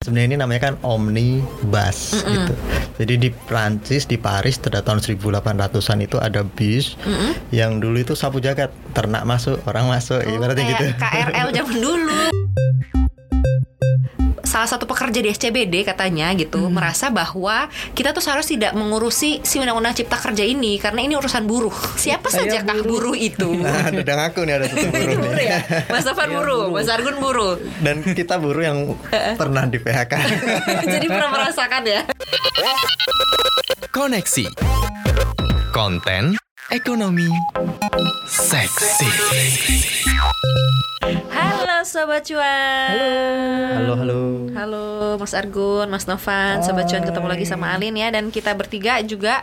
Sebenarnya ini namanya kan omnibus gitu. Jadi di Prancis di Paris pada tahun 1800-an itu ada bis yang dulu itu sapu jagat, ternak masuk, orang masuk, ibaratnya gitu. Oh, KRL zaman dulu. Salah satu pekerja di SCBD katanya gitu Hmm. merasa bahwa kita tuh seharusnya tidak mengurusi si undang-undang cipta kerja ini karena ini urusan buruh. Siapa saja kah buruh itu? Nah, ada ngaku nih ada satu buruh buruh ya, Mas Sofan Iya, buruh, buruh. Mas Argun buruh. Dan kita buruh yang pernah di PHK. Jadi pernah merasakan ya. Koneksi Konten Ekonomi Seksi Halo Sobat Cuan. Halo, halo. Halo Mas Argun, Mas Novan, Sobat Cuan ketemu lagi sama Alin ya. Dan kita bertiga juga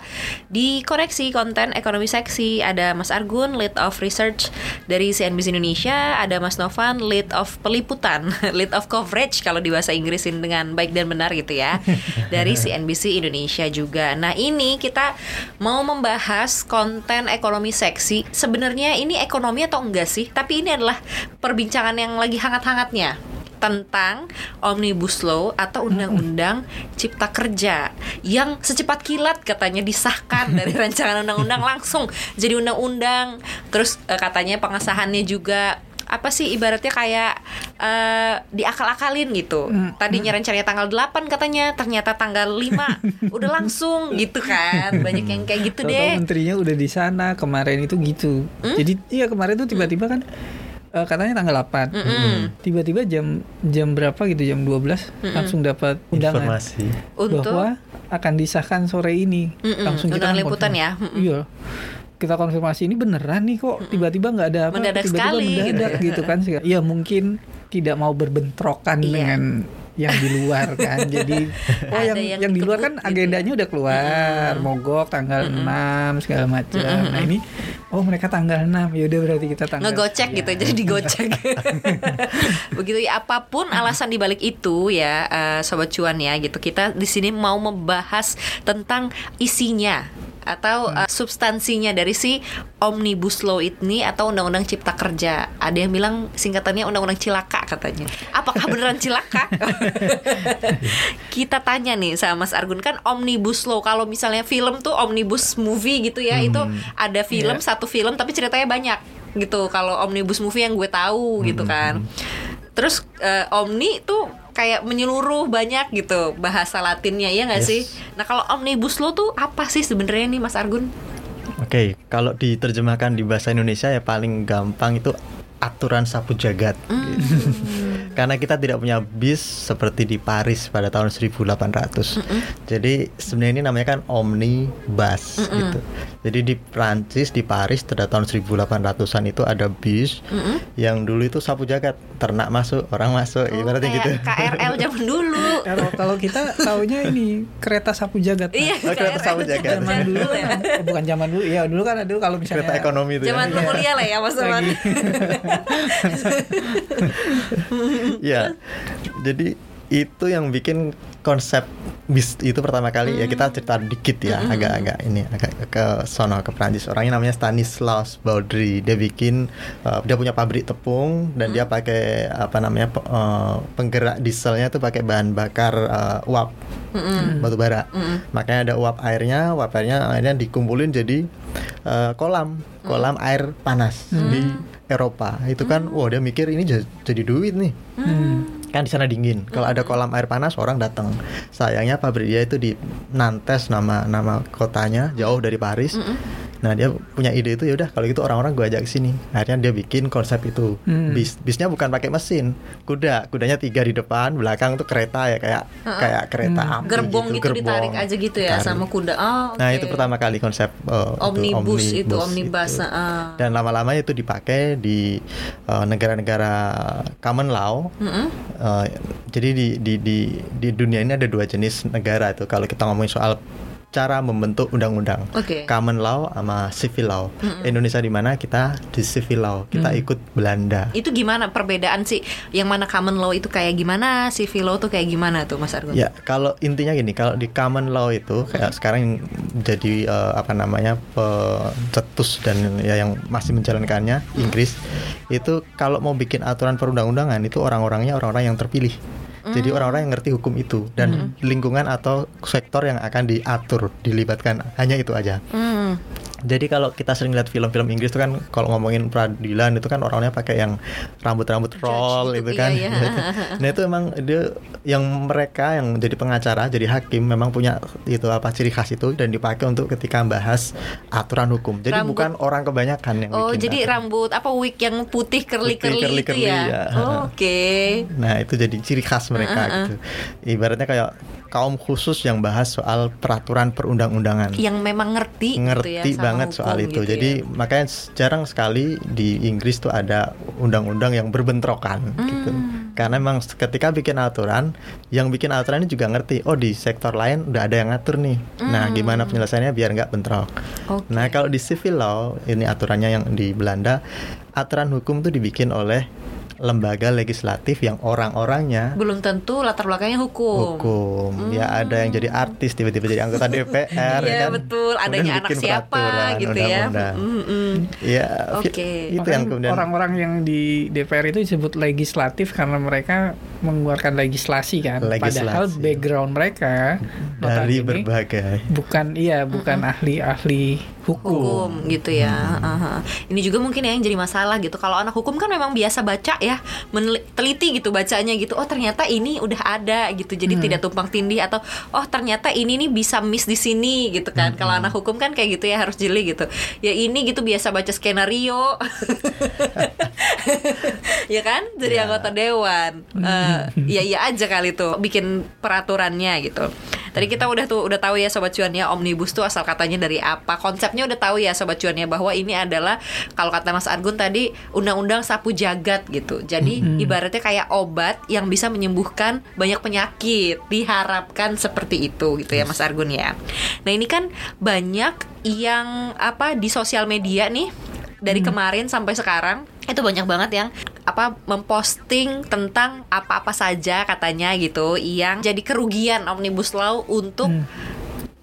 di koreksi konten ekonomi seksi. Ada Mas Argun, Lead of Research dari CNBC Indonesia. Ada Mas Novan, Lead of Peliputan, Lead of Coverage kalau di bahasa Inggrisin dengan baik dan benar gitu ya. Dari CNBC Indonesia juga. Nah ini kita mau membahas konten ekonomi seksi. Sebenarnya ini ekonomi atau enggak sih? Tapi ini adalah perbincangan yang lagi hangat-hangatnya tentang Omnibus Law atau Undang-Undang Cipta Kerja yang secepat kilat katanya disahkan dari rancangan undang-undang langsung jadi undang-undang. Terus eh, katanya pengesahannya juga apa sih ibaratnya kayak eh, diakal-akalin gitu. Tadinya rencananya tanggal 8 katanya, ternyata tanggal 5 udah langsung gitu kan. Banyak yang kayak gitu Tahu-tahu deh. menterinya udah di sana kemarin itu gitu. Hmm? Jadi iya kemarin tuh tiba-tiba kan eh, katanya tanggal 8. Mm-mm. Tiba-tiba jam jam berapa gitu jam 12 langsung dapat undangan Informasi. Untuk bahwa akan disahkan sore ini. Mm-mm, Langsung kita kan liputan ya. Mm-mm. Iya. Kita konfirmasi ini beneran nih kok tiba-tiba nggak ada apa Mendadak tiba-tiba sekali gitu mendadak ya. gitu, kan. Iya mungkin tidak mau berbentrokan Iya. dengan yang di luar kan. Jadi oh yang yang yang, di luar kan gitu ya. agendanya udah keluar, mogok tanggal 6 segala macam. Nah, ini oh mereka tanggal 6. Ya udah berarti kita tanggal ngegocek gitu jadi digocek begitu ya apa pun alasan dibalik itu ya eh, sobat cuan ya gitu kita di sini mau membahas tentang isinya atau eh, substansinya dari si omnibus law ini atau undang-undang cipta kerja. Ada yang bilang singkatannya undang-undang cilaka katanya. Apakah beneran cilaka? Kita tanya nih sama Mas Argun. Kan omnibus law kalau misalnya film tuh omnibus movie gitu ya itu ada film Iya. satu film tapi ceritanya banyak gitu. Kalau omnibus movie yang gue tahu gitu kan. Terus eh, omni tuh kayak menyeluruh banyak gitu bahasa latinnya ya nggak Yes. sih nah kalau omnibus law tuh apa sih sebenarnya nih Mas Argun Oke, kalau diterjemahkan di bahasa Indonesia ya paling gampang itu aturan sapu jagat. gitu. Karena kita tidak punya bis seperti di Paris pada tahun 1800. Jadi sebenarnya ini namanya kan omnibus gitu. Jadi di Prancis di Paris pada tahun 1800-an itu ada bis yang dulu itu sapu jagat, ternak masuk, orang masuk, Oh, ibaratnya gitu. KRL zaman dulu Kalau kita taunya ini kereta sapu jagat. Nah, iya Oh, kereta sapu jagat. Zaman dulu ya. oh, bukan zaman dulu. Ya dulu kan dulu kalau misalnya Kereta ekonomi itu ya. zaman lu kuliah lah ya Mas. Ya, jadi itu yang bikin konsep bis itu pertama kali ya kita cerita dikit ya agak-agak ini agak ke sono ke Prancis orangnya namanya Stanislas Baudry. Dia bikin uh, dia punya pabrik tepung dan dia pakai apa namanya uh, penggerak dieselnya tuh pakai bahan bakar uh, uap batu bara. Makanya ada uap airnya uap airnya akhirnya dikumpulin jadi uh, kolam kolam air panas di Eropa. Itu kan wah dia mikir ini jadi duit nih kan di sana dingin kalau ada kolam air panas orang datang sayangnya pabrik dia itu di Nantes nama nama kotanya jauh dari Paris nah dia punya ide itu ya udah kalau gitu orang-orang gue ajak ke sini akhirnya dia bikin konsep itu Hmm. bis bisnya bukan pakai mesin kuda kudanya tiga di depan belakang tuh kereta ya kayak kayak kereta api gerbong gitu, gerbong. ditarik aja gitu ya Ditarik. sama kuda oh, Nah oke. itu pertama kali konsep uh, Omnibus itu, itu, omnibus, itu. ah. Dan lama-lama itu dipakai di uh, negara-negara common law. Mm-mm. Uh, jadi di, di di di dunia ini ada dua jenis negara itu. Kalau kita ngomongin soal cara membentuk undang-undang. Oke. Common law sama civil law. Indonesia di mana kita di civil law. Kita Mm. ikut Belanda. Itu gimana perbedaan sih? Yang mana common law itu kayak gimana, civil law tuh kayak gimana tuh Mas Argun? Ya, kalau intinya gini, kalau di common law itu kayak sekarang jadi eh, apa namanya pencetus dan ya yang masih menjalankannya Inggris itu kalau mau bikin aturan perundang-undangan itu orang-orangnya orang-orang yang terpilih. Jadi orang-orang yang ngerti hukum itu dan lingkungan atau sektor yang akan diatur, dilibatkan hanya itu aja. Hmm. Jadi kalau kita sering lihat film-film Inggris itu kan kalau ngomongin peradilan itu kan orangnya pakai yang rambut-rambut roll gitu, itu kan. iya, iya. nah itu emang dia yang mereka yang jadi pengacara, jadi hakim memang punya itu apa ciri khas itu dan dipakai untuk ketika bahas aturan hukum. Jadi Rambut- bukan orang kebanyakan yang Oh, bikin jadi aturan. rambut apa wig yang putih curly-curly itu ya. ya. Oh, Oke. Nah itu jadi ciri khas mereka gitu. Ibaratnya kayak kaum khusus yang bahas soal peraturan perundang-undangan. Yang memang ngerti gitu ya ngerti banget soal itu. gitu Jadi ya. makanya jarang sekali di Inggris tuh ada undang-undang yang berbentrokan gitu. Hmm. Karena memang ketika bikin aturan, yang bikin aturan ini juga ngerti. Oh di sektor lain udah ada yang ngatur nih. Nah gimana penyelesaiannya biar nggak bentrok. Hmm. Oke. Nah kalau di civil law ini aturannya yang di Belanda, aturan hukum tuh dibikin oleh lembaga legislatif yang orang-orangnya belum tentu latar belakangnya hukum. hukum. Ya ada yang jadi artis tiba-tiba jadi anggota DPR Iya ya kan. betul, adanya anak siapa gitu ya. undang-undang. Mm, mm. Ya, fi- Oke. itu Makanya yang kemudian orang-orang yang di DPR itu disebut legislatif karena mereka mengeluarkan legislasi kan. Padahal Legislasi. background mereka dari berbagai bukan iya bukan ahli-ahli hukum. hukum gitu ya. Aha. Ini juga mungkin yang jadi masalah gitu. Kalau anak hukum kan memang biasa baca ya, meneli- teliti gitu bacanya gitu. Oh ternyata ini udah ada gitu. Jadi tidak tumpang tindih atau oh ternyata ini nih bisa miss di sini gitu kan. Kalau anak hukum kan kayak gitu ya harus jeli gitu. Ya ini gitu biasa baca skenario. ya kan jadi Ya. anggota dewan. Eh, ya iya aja kali tuh bikin peraturannya gitu. Tadi kita udah tuh udah tahu ya sobat cuan ya omnibus tuh asal katanya dari apa. Konsepnya udah tahu ya sobat cuan ya bahwa ini adalah kalau kata Mas Argun tadi undang-undang sapu jagat gitu. Jadi ibaratnya kayak obat yang bisa menyembuhkan banyak penyakit. Diharapkan seperti itu gitu ya Mas Argun ya. Nah, ini kan banyak yang apa di sosial media nih dari kemarin sampai sekarang itu banyak banget yang apa memposting tentang apa-apa saja katanya gitu yang jadi kerugian omnibus law untuk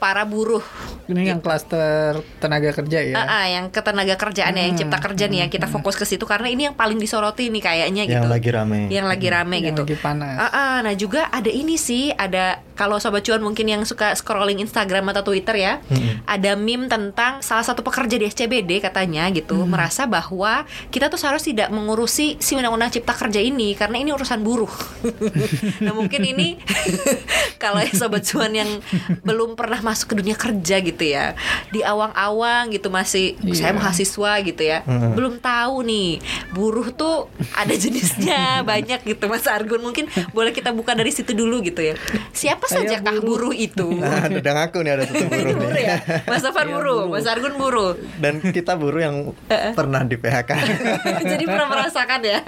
para buruh Ini yang klaster tenaga kerja ya. Ah, ah, yang ketenaga kerjaan ya, yang cipta kerja nih ya kita fokus ke situ karena ini yang paling disoroti nih kayaknya gitu yang lagi rame. yang lagi rame Yang gitu lagi panas. Ah, ah, nah juga ada ini sih, ada kalau sobat cuan mungkin yang suka scrolling Instagram atau Twitter ya, ada meme tentang salah satu pekerja di SCBD katanya gitu merasa bahwa kita tuh seharusnya tidak mengurusi si undang-undang cipta kerja ini karena ini urusan buruh. nah mungkin ini kalau ya sobat cuan yang belum pernah masuk ke dunia kerja gitu ya, di awang-awang gitu masih saya Iya. mahasiswa gitu ya, belum tahu nih buruh tuh ada jenisnya banyak gitu Mas Argun mungkin boleh kita buka dari situ dulu gitu ya. Siapa Saya saja kah buruh itu? Nah, ada yang aku nih ada satu buruh buruh nih. ya. Mas Sofan buruh, Mas Argun buruh. Dan kita buruh yang pernah di PHK. Jadi pernah merasakan ya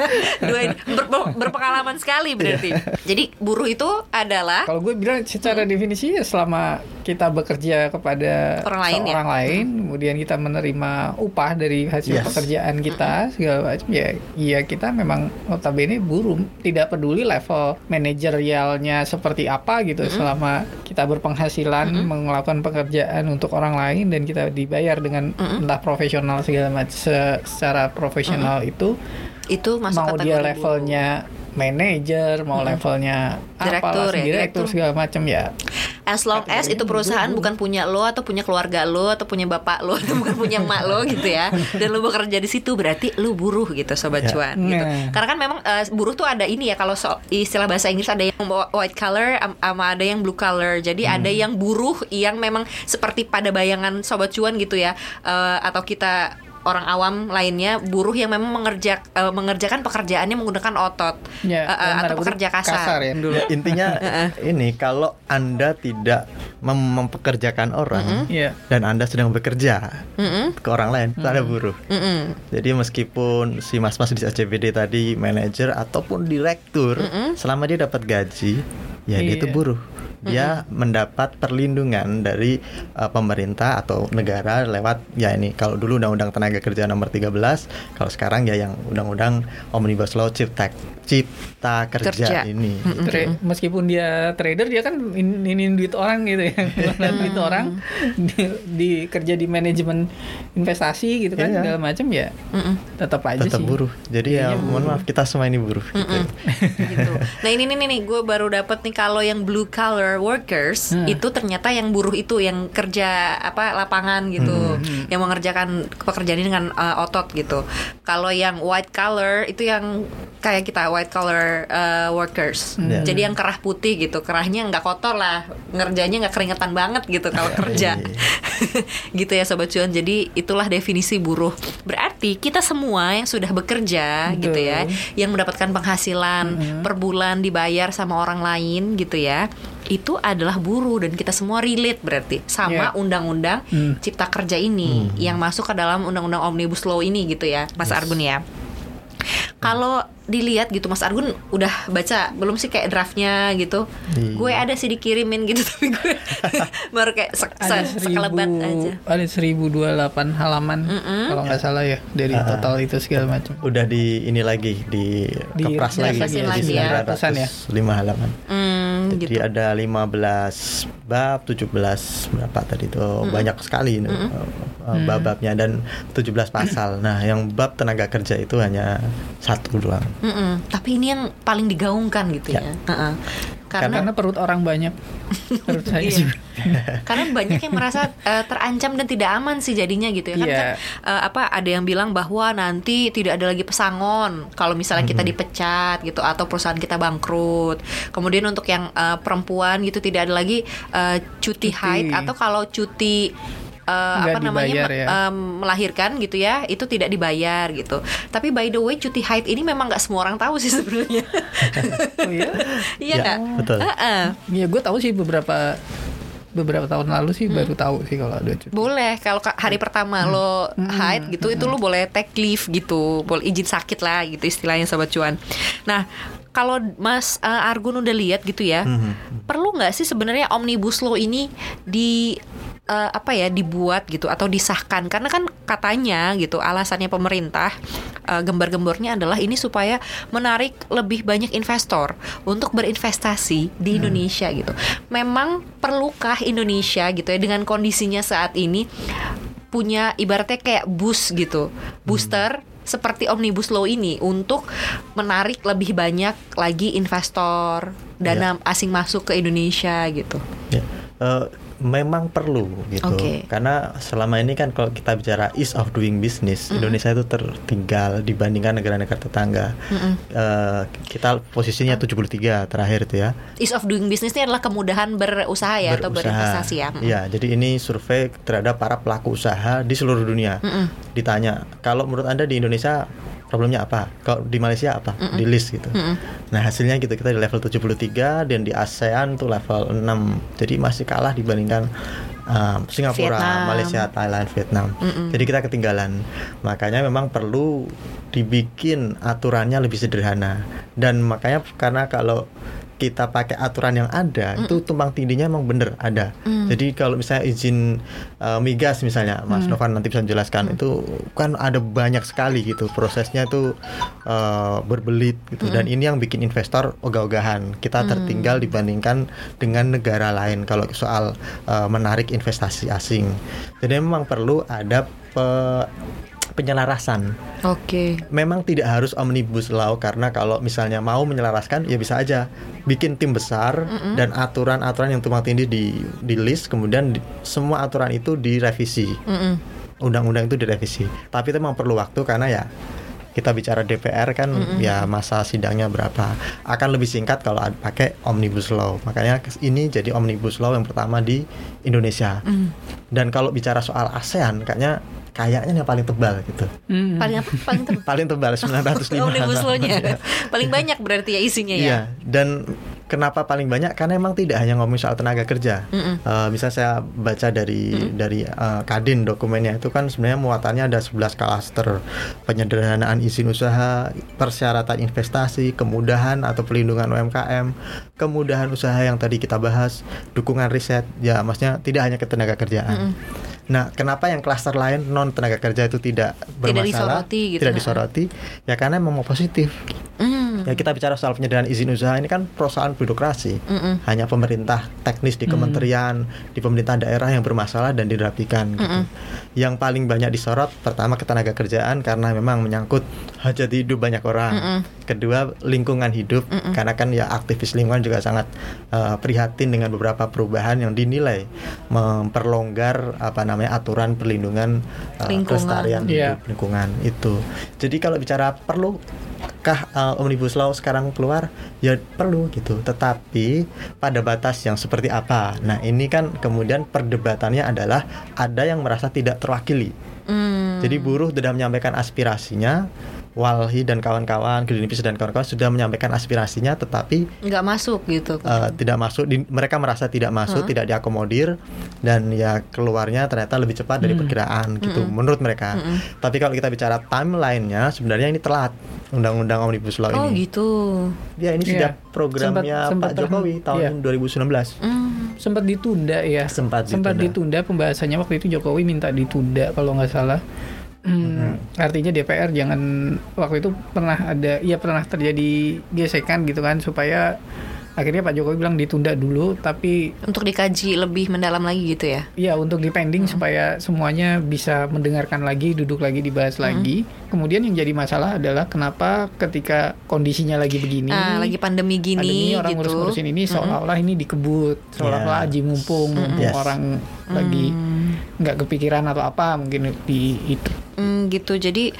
dua ini Ber- ber- berpengalaman sekali berarti. Jadi buruh itu adalah Kalau gue bilang secara definisi ya selama kita bekerja kepada Orang lain ya? lain, kemudian kita menerima upah dari hasil Yes. pekerjaan kita segala macam ya, iya kita memang notabene buruh, tidak peduli level manajerialnya seperti apa gitu, selama kita berpenghasilan melakukan pekerjaan untuk orang lain dan kita dibayar dengan entah profesional segala macam se- secara profesional itu itu masuk mau kategori dia levelnya manajer, mau levelnya Direktur apalah, ya, direktur segala macam ya. As long as itu perusahaan bukan punya lo atau punya keluarga lo atau punya bapak lo atau bukan punya emak lo gitu ya dan lo bekerja di situ berarti lo buruh gitu sobat Ya. cuan gitu. Nah. Karena kan memang eh, buruh tuh ada ini ya kalau so- istilah bahasa Inggris ada yang white collar am- sama ada yang blue collar. Jadi ada yang buruh yang memang seperti pada bayangan sobat cuan gitu ya eh, atau kita orang awam lainnya buruh yang memang mengerjak eh, mengerjakan pekerjaannya menggunakan otot Ya, Eh, eh, dalam atau pekerja kasar. ya dulu. Ya, intinya ini kalau Anda tidak mem- mempekerjakan orang Iya. dan Anda sedang bekerja Mm-mm. ke orang lain, itu ada buruh. Mm-mm. Jadi meskipun si mas-mas di ACBD tadi manajer ataupun direktur, selama dia dapat gaji, ya dia Iya. itu buruh. Dia mendapat perlindungan dari uh, pemerintah atau negara lewat ya ini kalau dulu undang-undang tenaga kerja nomor 13 kalau sekarang ya yang undang-undang omnibus law cipta cipta kerja, Kerja. ini Tra- meskipun dia trader dia kan in- iniin duit orang gitu ya duit orang di, di kerja di manajemen investasi gitu kan Iya. segala macam ya Mm-mm. tetap aja tetap sih buruh jadi ya mohon maaf kita semua ini buruh gitu. gitu. Nah ini nih nih gue baru dapet nih kalau yang blue collar workers Hmm. itu ternyata yang buruh itu yang kerja apa lapangan gitu, Hmm. yang mengerjakan pekerjaan ini dengan uh, otot gitu. Kalau yang white collar itu yang kayak kita white collar uh, workers, Hmm. jadi yang kerah putih gitu, kerahnya nggak kotor lah, ngerjanya nggak keringetan banget gitu kalau kerja, gitu ya sobat cuan. Jadi itulah definisi buruh. Berarti kita semua yang sudah bekerja gitu ya, yang mendapatkan penghasilan per bulan dibayar sama orang lain gitu ya itu adalah buruh dan kita semua relate berarti sama Yeah. undang-undang Hmm. cipta kerja ini yang masuk ke dalam undang-undang omnibus law ini gitu ya Mas Argun ya kalau dilihat gitu Mas Argun udah baca belum sih kayak draftnya gitu Iya. gue ada sih dikirimin gitu tapi gue baru kayak se se- seribu sekelebat aja ada seribu dua delapan halaman kalau nggak salah ya dari Ah. total itu segala macam udah di ini lagi di, Di- kepras lagi direvisi di lagi ya. 905 halaman hmm, Jadi gitu ada 15 bab, 17 berapa tadi itu banyak sekali ini, uh, bab-babnya dan 17 pasal. Nah, yang bab tenaga kerja itu hanya satu doang. Mm-mm. tapi ini yang paling digaungkan gitu ya, Ya. Heeh. karena karena perut orang banyak perut saya Iya. juga karena banyak yang merasa eh, terancam dan tidak aman sih jadinya gitu ya kan, Iya. kan, eh, apa ada yang bilang bahwa nanti tidak ada lagi pesangon kalau misalnya kita dipecat gitu atau perusahaan kita bangkrut kemudian untuk yang eh, perempuan gitu tidak ada lagi eh, cuti, Cuti. haid atau kalau cuti eh, Nggak apa namanya ya. em, melahirkan gitu ya itu tidak dibayar gitu. Tapi by the way cuti haid ini memang nggak semua orang tahu sih sebenarnya. Oh iya? Iya Ya, nggak? betul. Heeh. ya gue tahu sih beberapa beberapa tahun lalu sih baru tahu sih kalau ada cuti. Boleh kalau ka- hari pertama lo haid gitu itu lo boleh take leave gitu, boleh izin sakit lah gitu istilahnya sobat cuan. Nah kalau Mas uh, Argun udah lihat gitu ya, perlu nggak sih sebenarnya omnibus law ini di uh, apa ya dibuat gitu atau disahkan karena kan katanya gitu alasannya pemerintah uh, gembar-gembornya adalah ini supaya menarik lebih banyak investor untuk berinvestasi di Indonesia gitu. Memang perlukah Indonesia gitu ya dengan kondisinya saat ini punya ibaratnya kayak bus gitu, booster seperti omnibus law ini untuk menarik lebih banyak lagi investor dana asing masuk ke Indonesia gitu. Ya. Eh, memang perlu gitu. Oke. Karena selama ini kan kalau kita bicara ease of doing business, Indonesia itu tertinggal dibandingkan negara-negara tetangga. Eh, kita posisinya 73 terakhir itu ya. Ease of doing business ini adalah kemudahan berusaha ya atau berusaha. berinvestasi ya. Mm. Iya, jadi ini survei terhadap para pelaku usaha di seluruh dunia. Ditanya, kalau menurut Anda di Indonesia problemnya apa? Kalau di Malaysia apa? Di list gitu. Nah, hasilnya gitu kita di level 73 dan di ASEAN tuh level 6. Jadi masih kalah dibandingkan um, Singapura, Vietnam. Malaysia, Thailand, Vietnam. Jadi kita ketinggalan. Makanya memang perlu dibikin aturannya lebih sederhana. Dan makanya karena kalau kita pakai aturan yang ada itu tumpang tindihnya emang bener ada. Jadi kalau misalnya izin uh, migas misalnya, Mas Novan nanti bisa menjelaskan itu kan ada banyak sekali gitu prosesnya itu uh, berbelit gitu. Dan ini yang bikin investor ogah-ogahan. Kita tertinggal dibandingkan dengan negara lain kalau soal uh, menarik investasi asing. Jadi memang perlu ada pe- penyelarasan. Oke. memang tidak harus omnibus law karena kalau misalnya mau menyelaraskan ya bisa aja. Bikin tim besar dan aturan-aturan yang tumpang tindih di di list kemudian di- semua aturan itu direvisi. Undang-undang itu direvisi. Tapi itu memang perlu waktu karena ya kita bicara DPR kan ya masa sidangnya berapa. Akan lebih singkat kalau pakai omnibus law. Makanya ini jadi omnibus law yang pertama di Indonesia. Dan kalau bicara soal ASEAN kayaknya kayaknya yang paling tebal gitu Hmm. Paling apa? Paling ter- paling tebal 905 Omnibus law-nya. Paling banyak berarti ya isinya ya. Iya, dan kenapa paling banyak? Karena emang tidak hanya ngomong soal tenaga kerja. Mm-mm. Eh, bisa saya baca dari dari eh, Kadin dokumennya itu kan sebenarnya muatannya ada 11 klaster penyederhanaan izin usaha, persyaratan investasi, kemudahan atau pelindungan UMKM, kemudahan usaha yang tadi kita bahas, dukungan riset. Ya, maksudnya tidak hanya ketenaga kerjaan. Nah, kenapa yang klaster lain non tenaga kerja itu tidak bermasalah, disoroti gitu, tidak ha. disoroti? Ya karena memang mau positif. Mm. Ya kita bicara soal penyederhanaan izin usaha ini kan perusahaan birokrasi. Mm-mm. Hanya pemerintah teknis di kementerian, di pemerintah daerah yang bermasalah dan dirapikan gitu. Yang paling banyak disorot pertama ketenaga kerjaan karena memang menyangkut hajat hidup banyak orang. Mm-mm. Kedua lingkungan hidup karena kan ya aktivis lingkungan juga sangat eh, prihatin dengan beberapa perubahan yang dinilai memperlonggar apa namanya aturan perlindungan Lingkungan. kelestarian Iya. hidup lingkungan itu. Jadi kalau bicara perlu kah uh, omnibus law sekarang keluar? Ya perlu gitu. Tetapi pada batas yang seperti apa? Nah ini kan kemudian perdebatannya adalah ada yang merasa tidak terwakili. Mm. jadi buruh sudah menyampaikan aspirasinya Walhi dan kawan-kawan Greenpeace dan kawan-kawan sudah menyampaikan aspirasinya tetapi nggak masuk gitu. uh, tidak masuk di- mereka merasa tidak masuk tidak diakomodir dan ya keluarnya ternyata lebih cepat dari perkiraan gitu menurut mereka tapi kalau kita bicara timelinenya sebenarnya ini telat undang-undang omnibus law oh ini gitu. ya ini Iya. sudah programnya Sempat- sempat Pak Jokowi terhen- tahun iya. 2019 Mm. sempat ditunda ya Sempat sempat ditunda. ditunda pembahasannya waktu itu Jokowi minta ditunda kalau nggak salah Hmm, artinya DPR jangan waktu itu pernah ada ya pernah terjadi gesekan gitu kan supaya akhirnya Pak Jokowi bilang ditunda dulu tapi Untuk dikaji lebih mendalam lagi gitu ya. ya untuk dipending supaya semuanya bisa mendengarkan lagi duduk lagi dibahas lagi kemudian yang jadi masalah adalah kenapa ketika kondisinya lagi begini Nah, lagi pandemi gini pandemi orang gitu. ngurus-ngurusin ini seolah-olah ini dikebut seolah-olah Yeah. aji mumpung mumpung Yes. orang lagi nggak kepikiran atau apa mungkin di itu Mm, gitu. Jadi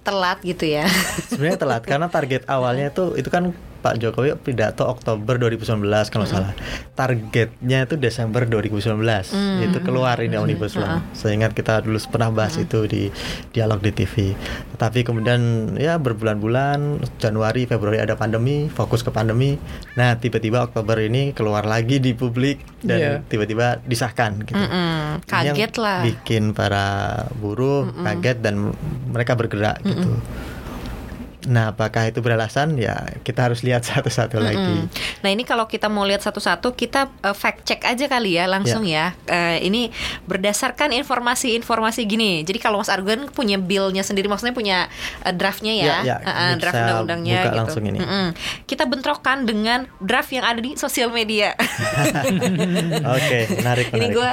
telat gitu ya. sebenarnya telat karena target awalnya itu itu kan Pak Jokowi pidato Oktober 2019 kalau salah. Targetnya itu Desember 2019 itu keluar ini omnibus law. Sehingga kita dulu pernah bahas itu di dialog di TV tapi kemudian ya berbulan-bulan Januari Februari ada pandemi fokus ke pandemi. Nah tiba-tiba Oktober ini keluar lagi di publik dan Iya. tiba-tiba disahkan gitu. Mm-mm. Ini yang Kaget lah. bikin para buruh kaget dan mereka bergerak gitu. Nah, apakah itu beralasan? Ya, kita harus lihat satu-satu lagi. Mm. Nah ini kalau kita mau lihat satu-satu kita uh, fact check aja kali ya langsung ya. Eh, ini berdasarkan informasi-informasi gini. Jadi kalau Mas Argun punya billnya sendiri, maksudnya punya uh, draftnya ya, Ya, ya. Uh, uh, Ini draft undang-undangnya gitu. langsung ini. Mm-mm. Kita bentrokkan dengan draft yang ada di sosial media. Oke, menarik, Ini menarik. gue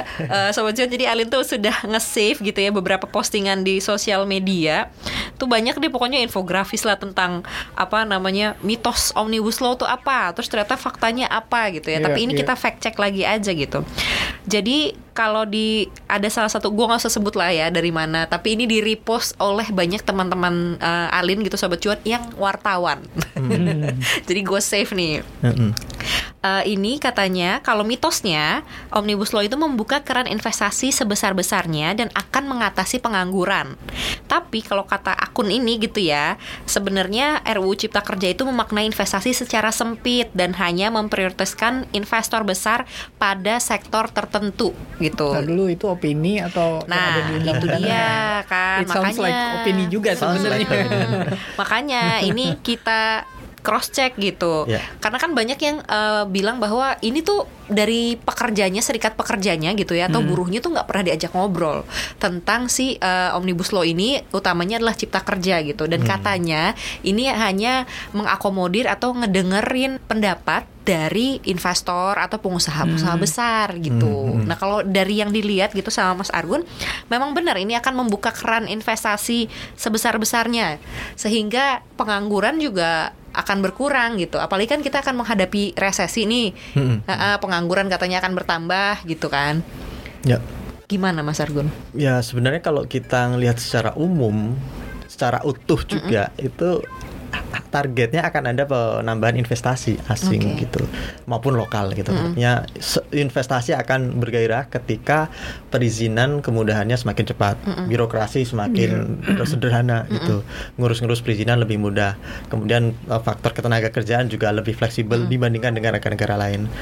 sobat John jadi Alin tuh sudah nge-save gitu ya beberapa postingan di sosial media. Tuh banyak deh pokoknya infografis lah tentang apa namanya mitos omnibus law tuh apa, terus ternyata faktanya apa gitu ya. Iya, Tapi ini iya. kita fact check lagi aja gitu. Jadi kalau di ada salah satu gue nggak usah sebut lah ya dari mana, tapi ini di repost oleh banyak teman-teman eh, Alin gitu sobat cuan yang wartawan. jadi gue save nih. Mm-mm. Eh, ini katanya kalau mitosnya omnibus law itu membuka keran investasi sebesar-besarnya dan akan mengatasi pengangguran. Tapi kalau kata akun ini gitu ya, sebenarnya RUU Cipta Kerja itu memaknai investasi secara sempit dan hanya memprioritaskan investor besar pada sektor tertentu gitu. Nah, dulu itu opini atau ada Nah, di itu dia kan. It Makanya like opini juga like sebenarnya. opini. Makanya ini kita cross check gitu. Ya. Karena kan banyak yang eh, bilang bahwa ini tuh dari pekerjanya, serikat pekerjanya gitu ya, atau buruhnya tuh nggak pernah diajak ngobrol tentang si eh, omnibus law ini. Utamanya adalah cipta kerja gitu. Dan katanya ini hanya mengakomodir atau ngedengerin pendapat dari investor atau pengusaha-pengusaha besar gitu. Nah kalau dari yang dilihat gitu sama Mas Argun, memang benar ini akan membuka keran investasi sebesar-besarnya, sehingga pengangguran juga akan berkurang gitu. Apalagi kan kita akan menghadapi resesi nih, eh, pengangguran katanya akan bertambah gitu kan. Ya. Gimana Mas Argun? Ya, sebenarnya kalau kita ngelihat secara umum, secara utuh juga itu targetnya akan ada penambahan investasi asing Oke. gitu maupun lokal gitu. Artinya se- investasi akan bergairah ketika perizinan kemudahannya semakin cepat, birokrasi semakin sederhana gitu. Ngurus-ngurus perizinan lebih mudah. Kemudian eh, faktor ketenaga kerjaan juga lebih fleksibel dibandingkan dengan negara-negara lain.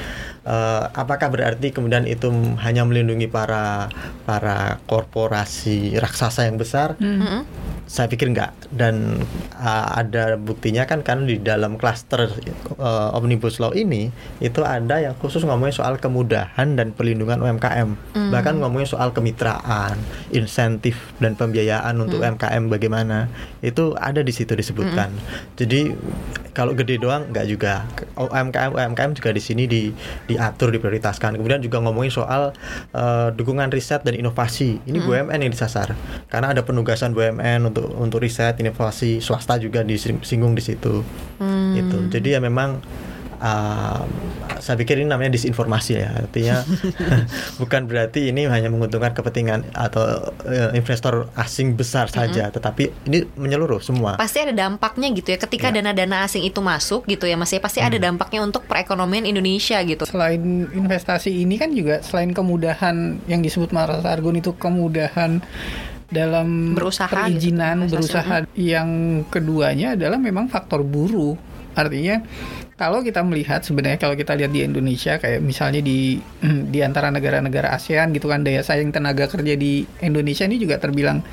Eh, apakah berarti kemudian itu hanya melindungi para para korporasi raksasa yang besar? Mm-mm. Saya pikir enggak dan uh, ada buktinya kan kan di dalam klaster uh, omnibus law ini itu ada yang khusus ngomongin soal kemudahan dan perlindungan UMKM bahkan ngomongin soal kemitraan insentif dan pembiayaan untuk UMKM bagaimana. Itu ada di situ disebutkan. Jadi kalau gede doang enggak juga. UMKM UMKM juga di sini di diatur diprioritaskan. Kemudian juga ngomongin soal uh, dukungan riset dan inovasi. Ini BUMN yang disasar. Karena ada penugasan BUMN untuk untuk riset inovasi swasta juga disinggung di situ. Itu jadi ya memang uh, saya pikir ini namanya disinformasi ya. Artinya bukan berarti ini hanya menguntungkan kepentingan atau uh, investor asing besar saja tetapi ini menyeluruh semua. Pasti ada dampaknya gitu ya. Ketika Ya. dana-dana asing itu masuk gitu ya Mas ya pasti ada dampaknya untuk perekonomian Indonesia gitu. Selain investasi ini kan juga selain kemudahan yang disebut Mas Argun itu kemudahan dalam Berusaha perizinan gitu, berusaha yang keduanya adalah memang faktor buruh. Artinya kalau kita melihat sebenarnya kalau kita lihat di Indonesia kayak misalnya di di antara negara-negara ASEAN gitu kan daya saing tenaga kerja di Indonesia ini juga terbilang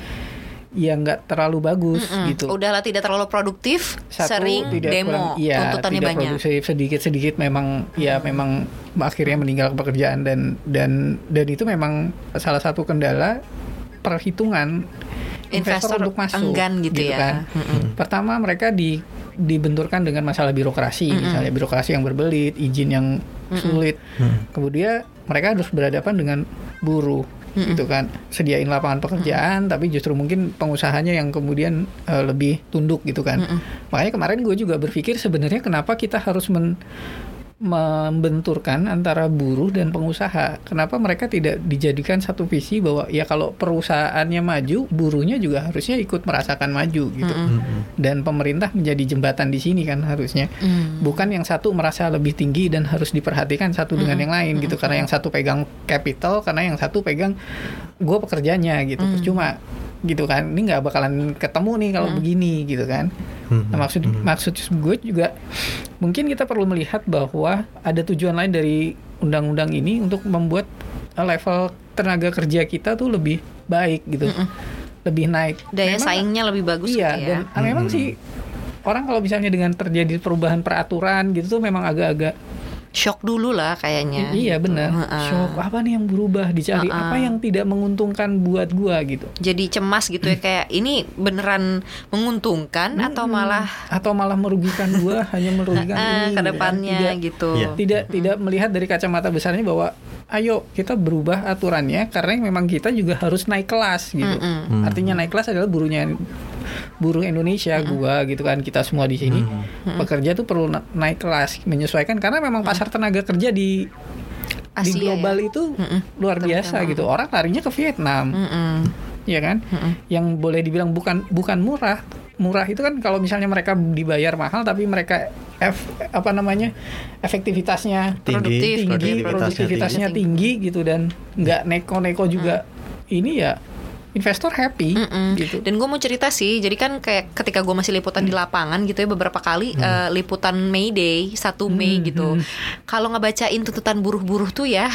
ya nggak terlalu bagus Mm, gitu Udahlah tidak terlalu produktif, satu sering tidak demo, kurang- iya, tuntutannya tidak banyak. produktif sedikit sedikit memang ya memang akhirnya meninggal pekerjaan dan dan dan itu memang salah satu kendala perhitungan investor, Investor untuk masuk enggan gitu ya. kan. Pertama mereka di dibenturkan dengan masalah birokrasi misalnya birokrasi yang berbelit izin yang sulit. Kemudian mereka harus berhadapan dengan buruh gitu kan. Sediain lapangan pekerjaan tapi justru mungkin pengusahanya yang kemudian eh, lebih tunduk gitu kan. Makanya kemarin gue juga berpikir sebenarnya kenapa kita harus men membenturkan antara buruh dan pengusaha. Kenapa mereka tidak dijadikan satu visi bahwa ya kalau perusahaannya maju, buruhnya juga harusnya ikut merasakan maju gitu. Dan pemerintah menjadi jembatan di sini kan harusnya. Mm. Bukan yang satu merasa lebih tinggi dan harus diperhatikan satu dengan yang lain gitu. Karena yang satu pegang capital, karena yang satu pegang gue pekerjanya gitu. Percuma gitu kan. Ini nggak bakalan ketemu nih kalau begini gitu kan. Nah, maksud maksud gue juga mungkin kita perlu melihat bahwa ada tujuan lain dari undang-undang ini untuk membuat uh, level tenaga kerja kita tuh lebih baik gitu, lebih naik. Daya Memang- saingnya lebih bagus Iya, gitu ya. dan ah, memang sih orang kalau misalnya dengan terjadi perubahan peraturan gitu tuh memang agak-agak Shock dulu lah kayaknya. iya benar. Heeh. Shock apa nih yang berubah dicari Heeh. apa yang tidak menguntungkan buat gua gitu. Jadi cemas gitu ya kayak ini beneran menguntungkan atau malah atau malah merugikan gua hanya merugikan eh, ini ke gitu kan. depannya Tidak- gitu. Iya. tidak tidak melihat dari kacamata besarnya bahwa ayo kita berubah aturannya karena memang kita juga harus naik kelas gitu. Artinya naik kelas adalah buruhnya buruh Indonesia gua gitu kan kita semua di sini. Pekerja tuh perlu na- naik kelas menyesuaikan karena memang pasar tenaga kerja di di Asia global ya. itu luar biasa gitu. Orang larinya ke Vietnam. Mm-mm. ya kan? Yang boleh dibilang bukan bukan murah. Murah itu kan kalau misalnya mereka dibayar mahal tapi mereka F, apa namanya efektivitasnya tinggi, Produktif, tinggi produktivitasnya produktivitasnya tinggi gitu dan nggak neko-neko juga. Ini ya investor happy Mm-mm. gitu Dan gue mau cerita sih, jadi kan kayak ketika gue masih liputan di lapangan gitu ya beberapa kali eh, liputan May Day 1 Mei gitu. Kalau ngebacain tuntutan buruh-buruh tuh ya,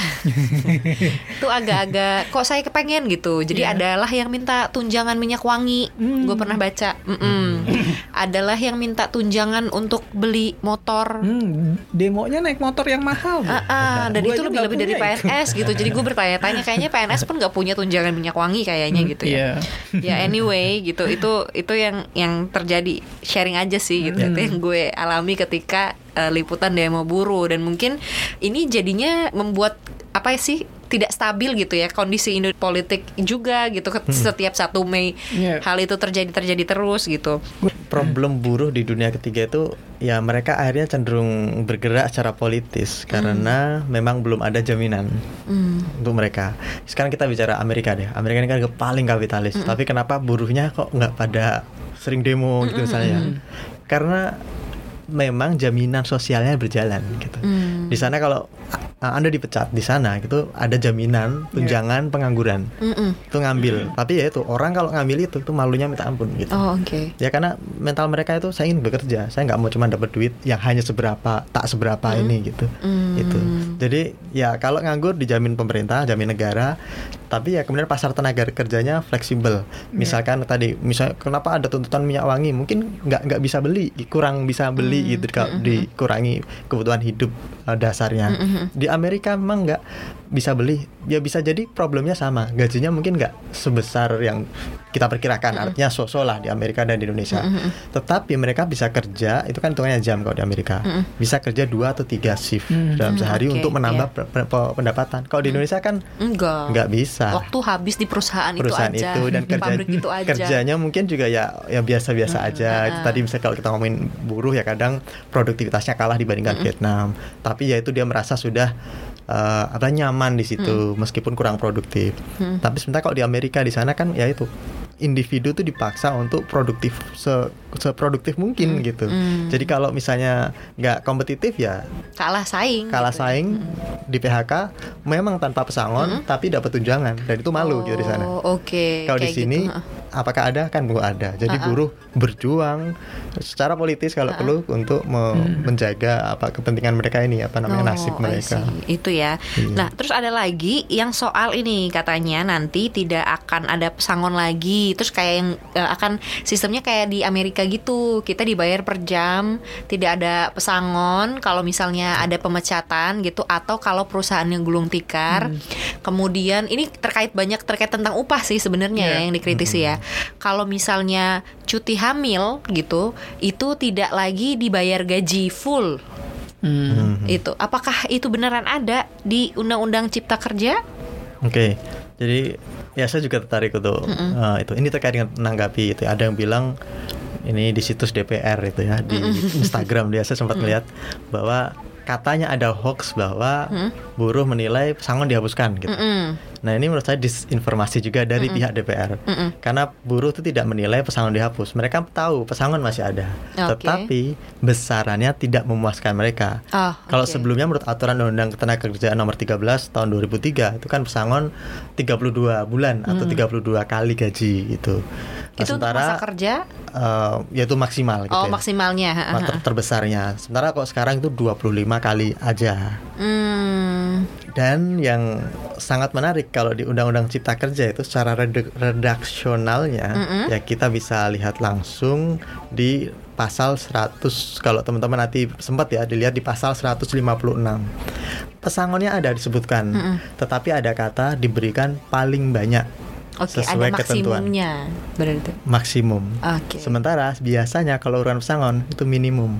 tuh agak-agak kok saya kepengen gitu. Jadi Iya. adalah yang minta tunjangan minyak wangi, gue pernah baca. Mm-mm. adalah yang minta tunjangan untuk beli motor. Hmm, demonya naik motor yang mahal Bu. Ah, ah, dan Gua itu aja lebih nggak lebih dari. PNS gitu. Jadi gue bertanya-tanya kayaknya PNS pun nggak punya tunjangan minyak wangi kayaknya gitu ya. Iya. ya anyway gitu. Itu itu yang yang terjadi. Sharing aja sih gitu. Itu yang gue alami ketika eh, liputan demo buruh dan mungkin ini jadinya membuat apa sih tidak stabil gitu ya kondisi Indo politik juga gitu ke- setiap satu Mei Iya. hal itu terjadi terjadi terus gitu problem buruh di dunia ketiga itu ya mereka akhirnya cenderung bergerak secara politis karena memang belum ada jaminan untuk mereka. Sekarang kita bicara Amerika deh. Amerika ini kan paling kapitalis, tapi kenapa buruhnya kok nggak pada sering demo gitu misalnya? karena memang jaminan sosialnya berjalan gitu. Hmm. Di sana kalau uh, Anda dipecat di sana gitu ada jaminan tunjangan pengangguran. Mm-mm. Itu ngambil. Tapi ya itu orang kalau ngambil itu tuh malunya minta ampun gitu. Oh, oke. Ya karena mental mereka itu saya ingin bekerja, saya nggak mau cuma dapat duit yang hanya seberapa, tak seberapa ini gitu. Hmm. Itu. Jadi ya kalau nganggur dijamin pemerintah, jamin negara, tapi ya kemudian pasar tenaga kerjanya fleksibel. Misalkan tadi, misalnya kenapa ada tuntutan minyak wangi, mungkin nggak nggak bisa beli, kurang bisa beli gitu kalau dikurangi kebutuhan hidup uh, dasarnya. Di Amerika memang nggak bisa beli, ya bisa jadi problemnya sama, gajinya mungkin nggak sebesar yang kita perkirakan, artinya so-so lah di Amerika dan di Indonesia. Tetapi mereka bisa kerja, itu kan hitungannya jam kalau di Amerika, bisa kerja dua atau tiga shift dalam Hmm, sehari oke, untuk menambah iya. pe- pe- pendapatan. Kalau di Indonesia kan Enggak. nggak bisa. Waktu habis di perusahaan, perusahaan itu aja. itu, dan kerja, pabrik itu aja. kerjanya mungkin juga ya ya biasa-biasa aja. Itu ah. tadi misalnya kalau kita ngomongin buruh ya kadang produktivitasnya kalah dibandingkan Vietnam. Tapi ya itu dia merasa sudah eh, apa nyaman di situ meskipun kurang produktif. Tapi sementara kalau di Amerika di sana kan ya itu individu tuh dipaksa untuk produktif se seproduktif mungkin gitu. Jadi kalau misalnya nggak kompetitif ya Kalah saing. kalah gitu ya. saing di PHK memang tanpa pesangon tapi dapat tunjangan dan itu malu gitu di sana. Oh, oke. Kalau di sini gitu. Apakah ada kan belum ada. Jadi buruh berjuang secara politis kalau perlu untuk me- menjaga apa kepentingan mereka ini apa namanya nasib Oh, I mereka. Itu ya. Iya. Nah, terus ada lagi yang soal ini katanya nanti tidak akan ada pesangon lagi. Terus kayak yang eh, akan sistemnya kayak di Amerika gitu. Kita dibayar per jam, tidak ada pesangon kalau misalnya ada pemecatan gitu atau kalau perusahaannya gulung tikar. Kemudian ini terkait banyak terkait tentang upah sih sebenarnya ya Iya. yang dikritisi ya. Kalau misalnya cuti hamil gitu, itu tidak lagi dibayar gaji full Hmm. itu apakah itu beneran ada di undang-undang cipta kerja Oke. Jadi ya saya juga tertarik untuk eh, itu. Ini terkait dengan menanggapi itu. Ada yang bilang ini di situs DPR itu ya di Instagram dia saya sempat melihat bahwa katanya ada hoax bahwa buruh menilai pesangon dihapuskan gitu. Mm-mm. Nah ini menurut saya disinformasi juga dari pihak DPR karena buruh itu tidak menilai pesangon dihapus. Mereka tahu pesangon masih ada, Oke. tetapi besarannya tidak memuaskan mereka. Oh, Kalau sebelumnya menurut aturan Undang-Undang Ketenagakerjaan Nomor 13 tahun 2003 itu kan pesangon 32 bulan atau 32 kali gaji itu. Nah, itu untuk masa kerja eh, yaitu maksimal gitu oh ya. maksimalnya ter- terbesarnya. Sementara kok sekarang itu 25 kali aja. hmm. Dan yang sangat menarik kalau di Undang-Undang Cipta Kerja itu secara redak- redaksionalnya ya kita bisa lihat langsung di pasal 100 kalau teman-teman nanti sempat ya dilihat di pasal 156. Pesangonnya ada disebutkan, tetapi ada kata diberikan paling banyak oke sesuai ada ketentuan maksimumnya berarti maksimum. oke Sementara biasanya kalau urusan pesangon itu minimum.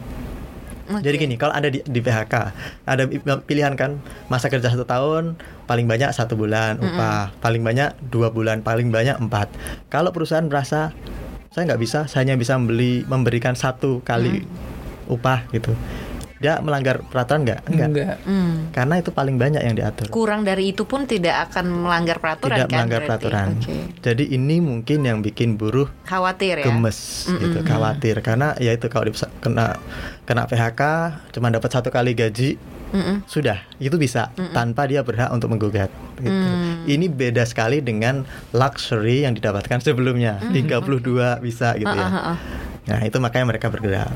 Oke. Jadi gini, kalau ada di, di PHK, ada pi- pilihan kan masa kerja satu tahun, paling banyak satu bulan upah, paling banyak dua bulan, paling banyak empat. Kalau perusahaan merasa saya nggak bisa, saya hanya bisa membeli memberikan satu kali upah gitu, dia melanggar peraturan nggak? Enggak. Enggak. Hmm. Karena itu paling banyak yang diatur. kurang dari itu pun tidak akan melanggar peraturan Tidak kan melanggar berarti? peraturan. Oke. Jadi ini mungkin yang bikin buruh khawatir ya gemes gitu khawatir karena ya itu kalau kena kena PHK cuma dapat satu kali gaji Mm-mm. sudah itu bisa tanpa dia berhak untuk menggugat gitu. Mm. ini beda sekali dengan luxury yang didapatkan sebelumnya 32 bisa gitu ya Ah, ah, ah. nah itu makanya mereka bergerak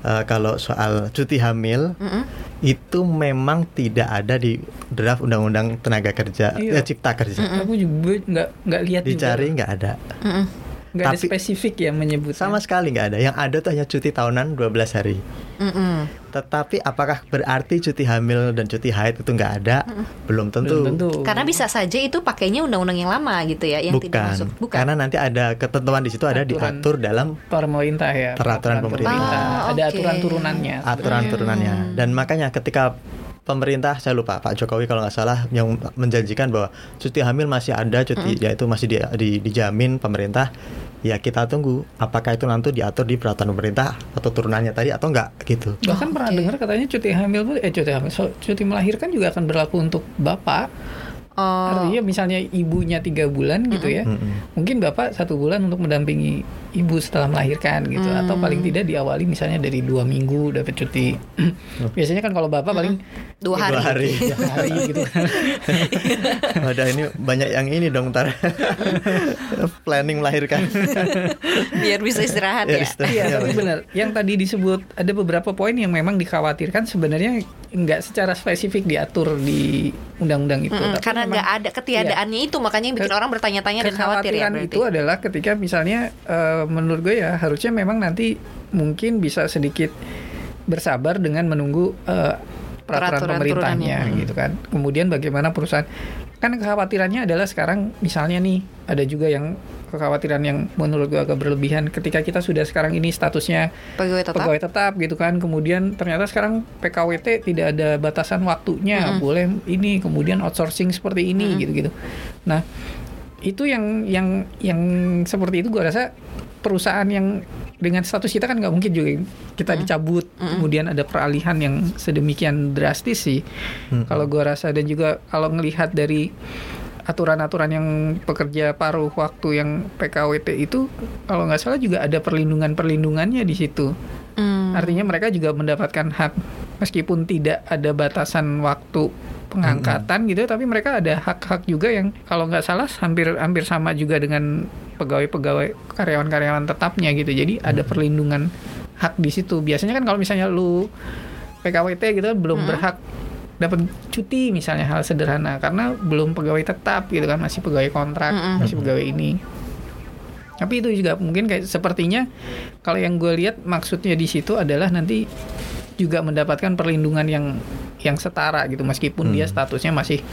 Eh, kalau soal cuti hamil Mm-mm. itu memang tidak ada di draft undang-undang tenaga kerja Iya. eh, cipta kerja Aku juga nggak nggak lihat dicari nggak ada Mm-mm. Nggak ada Tapi- spesifik yang menyebut. sama sekali nggak ada yang ada tuh hanya cuti tahunan 12 hari Mm-mm. Tetapi apakah berarti cuti hamil dan cuti haid itu nggak ada? Belum tentu. Belum tentu. karena bisa saja itu pakainya undang-undang yang lama gitu ya yang tidak Bukan. masuk bukan Karena nanti ada ketentuan di situ ada Aturan. diatur dalam pemerintah ya. Peraturan pemerintah. Ah, Ada oke. aturan turunannya. aturan turunannya. Dan makanya ketika pemerintah saya lupa Pak Jokowi kalau nggak salah yang menjanjikan bahwa cuti hamil masih ada cuti yaitu masih di, di- dijamin pemerintah ya kita tunggu apakah itu nanti diatur di peraturan pemerintah atau turunannya tadi atau enggak gitu Bahkan Oh, pernah oke. dengar katanya cuti hamil pun eh cuti hamil, so- cuti melahirkan juga akan berlaku untuk bapak. oh Artinya misalnya ibunya tiga bulan gitu ya, Mm-mm. mungkin bapak satu bulan untuk mendampingi ibu setelah melahirkan gitu atau paling tidak diawali misalnya dari dua minggu dapat cuti biasanya kan kalau bapak paling Dua Dua hari. hari. tiga hari gitu Wadah ini banyak yang ini dong ntar planning melahirkan. Biar bisa istirahat Ya, ya. istirahat. Iya, Iya, tapi benar. Yang tadi disebut ada beberapa poin yang memang dikhawatirkan sebenarnya nggak secara spesifik diatur di undang-undang itu. Tapi karena nggak ada ketiadaannya itu makanya yang bikin orang bertanya-tanya dan khawatir ya berarti. itu adalah ketika misalnya eh, menurut gue ya harusnya memang nanti mungkin bisa sedikit bersabar dengan menunggu eh, peraturan Peraturan pemerintahnya gitu kan. Kemudian bagaimana perusahaan kan kekhawatirannya adalah sekarang misalnya nih ada juga yang kekhawatiran yang menurut gue agak berlebihan ketika kita sudah sekarang ini statusnya pegawai tetap. pegawai tetap gitu kan. Kemudian ternyata sekarang PKWT tidak ada batasan waktunya. Boleh ini kemudian outsourcing seperti ini gitu gitu nah itu yang yang yang seperti itu gue rasa perusahaan yang dengan status kita kan nggak mungkin juga kita dicabut. Kemudian ada peralihan yang sedemikian drastis sih. Kalau gue rasa dan juga kalau ngelihat dari aturan-aturan yang pekerja paruh waktu yang PKWT itu kalau nggak salah juga ada perlindungan-perlindungannya di situ. Hmm. Artinya mereka juga mendapatkan hak meskipun tidak ada batasan waktu pengangkatan gitu, tapi mereka ada hak-hak juga yang kalau nggak salah hampir hampir sama juga dengan pegawai-pegawai karyawan-karyawan tetapnya gitu. Jadi ada perlindungan hak di situ. Biasanya kan kalau misalnya lu PKWT gitu belum berhak dapat cuti misalnya hal sederhana. Karena belum pegawai tetap gitu kan masih pegawai kontrak masih pegawai ini. Tapi itu juga mungkin kayak sepertinya kalau yang gue lihat maksudnya di situ adalah nanti juga mendapatkan perlindungan yang yang setara gitu meskipun dia statusnya masih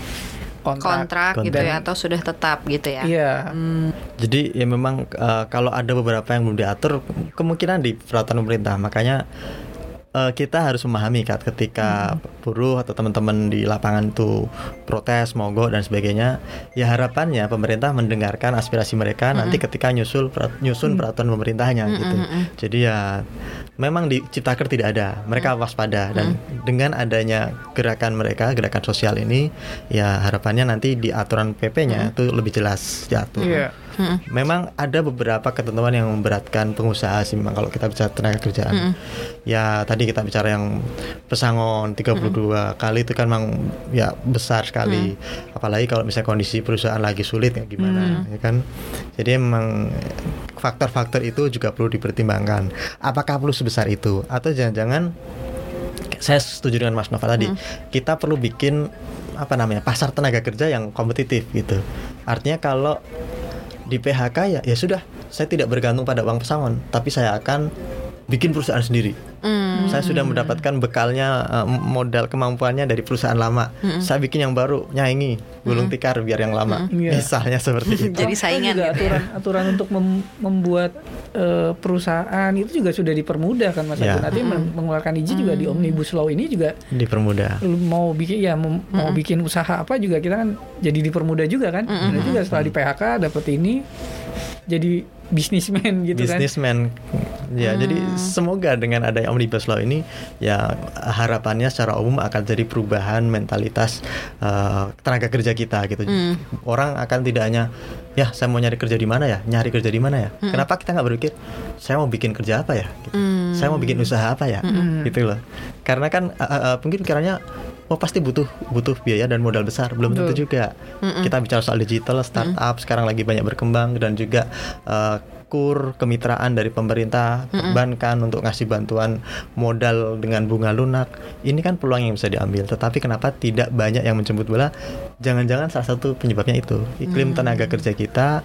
kontrak. kontrak gitu Dan- ya atau sudah tetap gitu ya. Iya. Jadi ya memang eh, kalau ada beberapa yang belum diatur kemungkinan di peraturan pemerintah. Makanya eh, kita harus memahami kan ketika buruh atau teman-teman di lapangan itu protes, mogok dan sebagainya, ya harapannya pemerintah mendengarkan aspirasi mereka nanti ketika nyusul perat- nyusun peraturan pemerintahnya gitu. Jadi ya memang di Ciptaker tidak ada. Mereka waspada. Dan dengan adanya gerakan mereka, gerakan sosial ini ya harapannya nanti di aturan PP-nya itu lebih jelas diatur. Iya. Memang ada beberapa ketentuan yang memberatkan pengusaha sih memang kalau kita bicara tenaga kerjaan. Ya tadi kita bicara yang pesangon 32 kali itu kan memang ya besar sekali. Apalagi kalau misalnya kondisi perusahaan lagi sulit ya gimana ya kan. Jadi memang faktor-faktor itu juga perlu dipertimbangkan. Apakah perlu sebesar itu atau jangan-jangan saya setuju dengan Mas Nova tadi. Kita perlu bikin apa namanya pasar tenaga kerja yang kompetitif gitu. Artinya kalau di PHK ya ya sudah, saya tidak bergantung pada uang pesangon, tapi saya akan bikin perusahaan sendiri. Hmm. Saya sudah mendapatkan bekalnya eh, modal kemampuannya dari perusahaan lama. Saya bikin yang baru, nyaingi, gulung tikar biar yang lama. Iya. Misalnya seperti itu. Jadi saingan juga gitu. aturan aturan untuk mem- membuat eh, perusahaan itu juga sudah dipermudah kan Mas Ya. Agun. Nanti men- mengeluarkan izin juga di omnibus law ini juga Dipermudah. mau bikin ya mau, mau bikin usaha apa juga kita kan jadi dipermudah juga kan. Benar juga setelah di PHK dapat ini jadi bisnismen gitu kan. Businessman. Ya, jadi semoga dengan adanya omnibus law ini ya harapannya secara umum akan jadi perubahan mentalitas eh, tenaga kerja kita gitu. Orang akan tidak hanya ya saya mau nyari kerja di mana ya, nyari kerja di mana ya. Kenapa kita nggak berpikir saya mau bikin kerja apa ya? Gitu. Saya mau bikin usaha apa ya? Gitu loh. Karena kan eh, eh, mungkin pikirannya oh pasti butuh butuh biaya dan modal besar. Belum tentu juga. Kita bicara soal digital startup sekarang lagi banyak berkembang dan juga eh, kur kemitraan dari pemerintah perbankan untuk ngasih bantuan modal dengan bunga lunak. Ini kan peluang yang bisa diambil. Tetapi kenapa tidak banyak yang menjemput bola? Jangan-jangan salah satu penyebabnya itu. Iklim tenaga kerja kita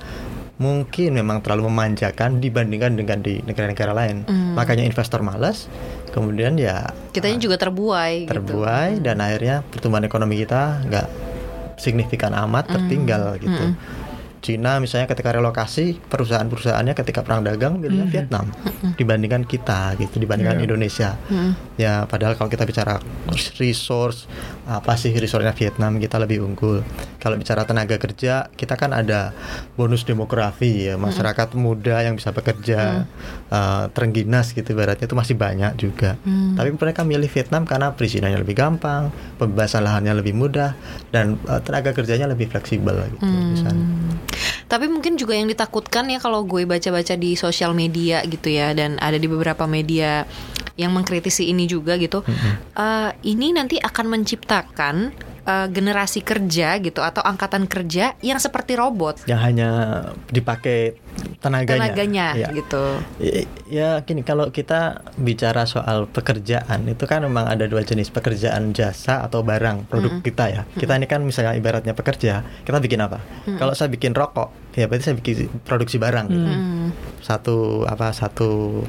mungkin memang terlalu memanjakan dibandingkan dengan di negara-negara lain. Makanya investor malas kemudian ya Kitanya juga terbuai gitu. terbuai dan akhirnya pertumbuhan ekonomi kita nggak signifikan amat tertinggal gitu. Cina misalnya ketika relokasi perusahaan-perusahaannya ketika perang dagang milihnya Vietnam dibandingkan kita gitu dibandingkan Iya. Indonesia. Ya padahal kalau kita bicara resource apa sih resource-nya Vietnam kita lebih unggul. Kalau bicara tenaga kerja kita kan ada bonus demografi ya masyarakat muda yang bisa bekerja eh, terengginas gitu ibaratnya itu masih banyak juga. Tapi mereka milih Vietnam karena perizinannya lebih gampang pembebasan lahannya lebih mudah dan eh, tenaga kerjanya lebih fleksibel gitu di sana. Tapi mungkin juga yang ditakutkan ya kalau gue baca-baca di sosial media gitu ya dan ada di beberapa media yang mengkritisi ini juga gitu. Eh, ini nanti akan menciptakan eh, generasi kerja gitu atau angkatan kerja yang seperti robot yang hanya dipakai tenaganya. tenaganya Ya. gitu. Ya gini kalau kita bicara soal pekerjaan itu kan memang ada dua jenis pekerjaan jasa atau barang produk kita ya. Kita ini kan misalnya ibaratnya pekerja, kita bikin apa? Kalau saya bikin rokok, ya berarti saya bikin produksi barang. gitu. Hmm. Satu apa satu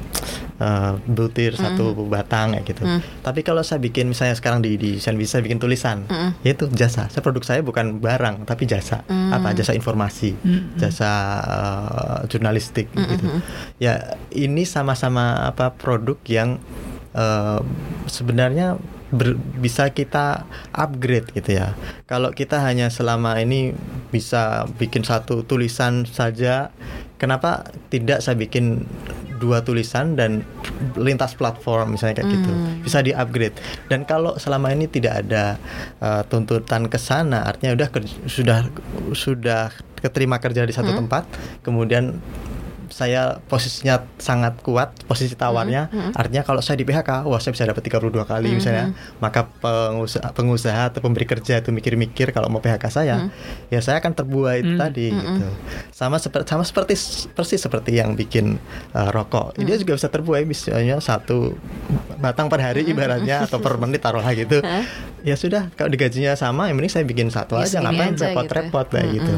eh, butir, satu batang kayak gitu. Tapi kalau saya bikin misalnya sekarang di di saya bikin tulisan, ya itu jasa. Saya produk saya bukan barang tapi jasa. Apa? Jasa informasi, jasa eh, jurnalistik gitu. Ya ini sama-sama apa produk yang eh, sebenarnya ber- bisa kita upgrade gitu ya. Kalau kita hanya selama ini bisa bikin satu tulisan saja, kenapa tidak saya bikin dua tulisan dan lintas platform misalnya kayak gitu bisa di upgrade dan kalau selama ini tidak ada uh, tuntutan ke sana artinya udah sudah sudah keterima kerja di satu tempat kemudian saya posisinya sangat kuat posisi tawarnya. Artinya kalau saya di PHK wah saya bisa dapat 32 kali misalnya. Maka pengusaha pengusaha atau pemberi kerja itu mikir-mikir kalau mau PHK saya ya saya akan terbuai itu tadi gitu. Sama seperti sama seperti persis seperti yang bikin uh, rokok. Dia juga bisa terbuai misalnya satu batang per hari ibaratnya atau per menit taruhlah gitu. Ya sudah kalau digajinya sama yang penting saya bikin satu Ya, aja ngapain aja repot-repot kayak gitu.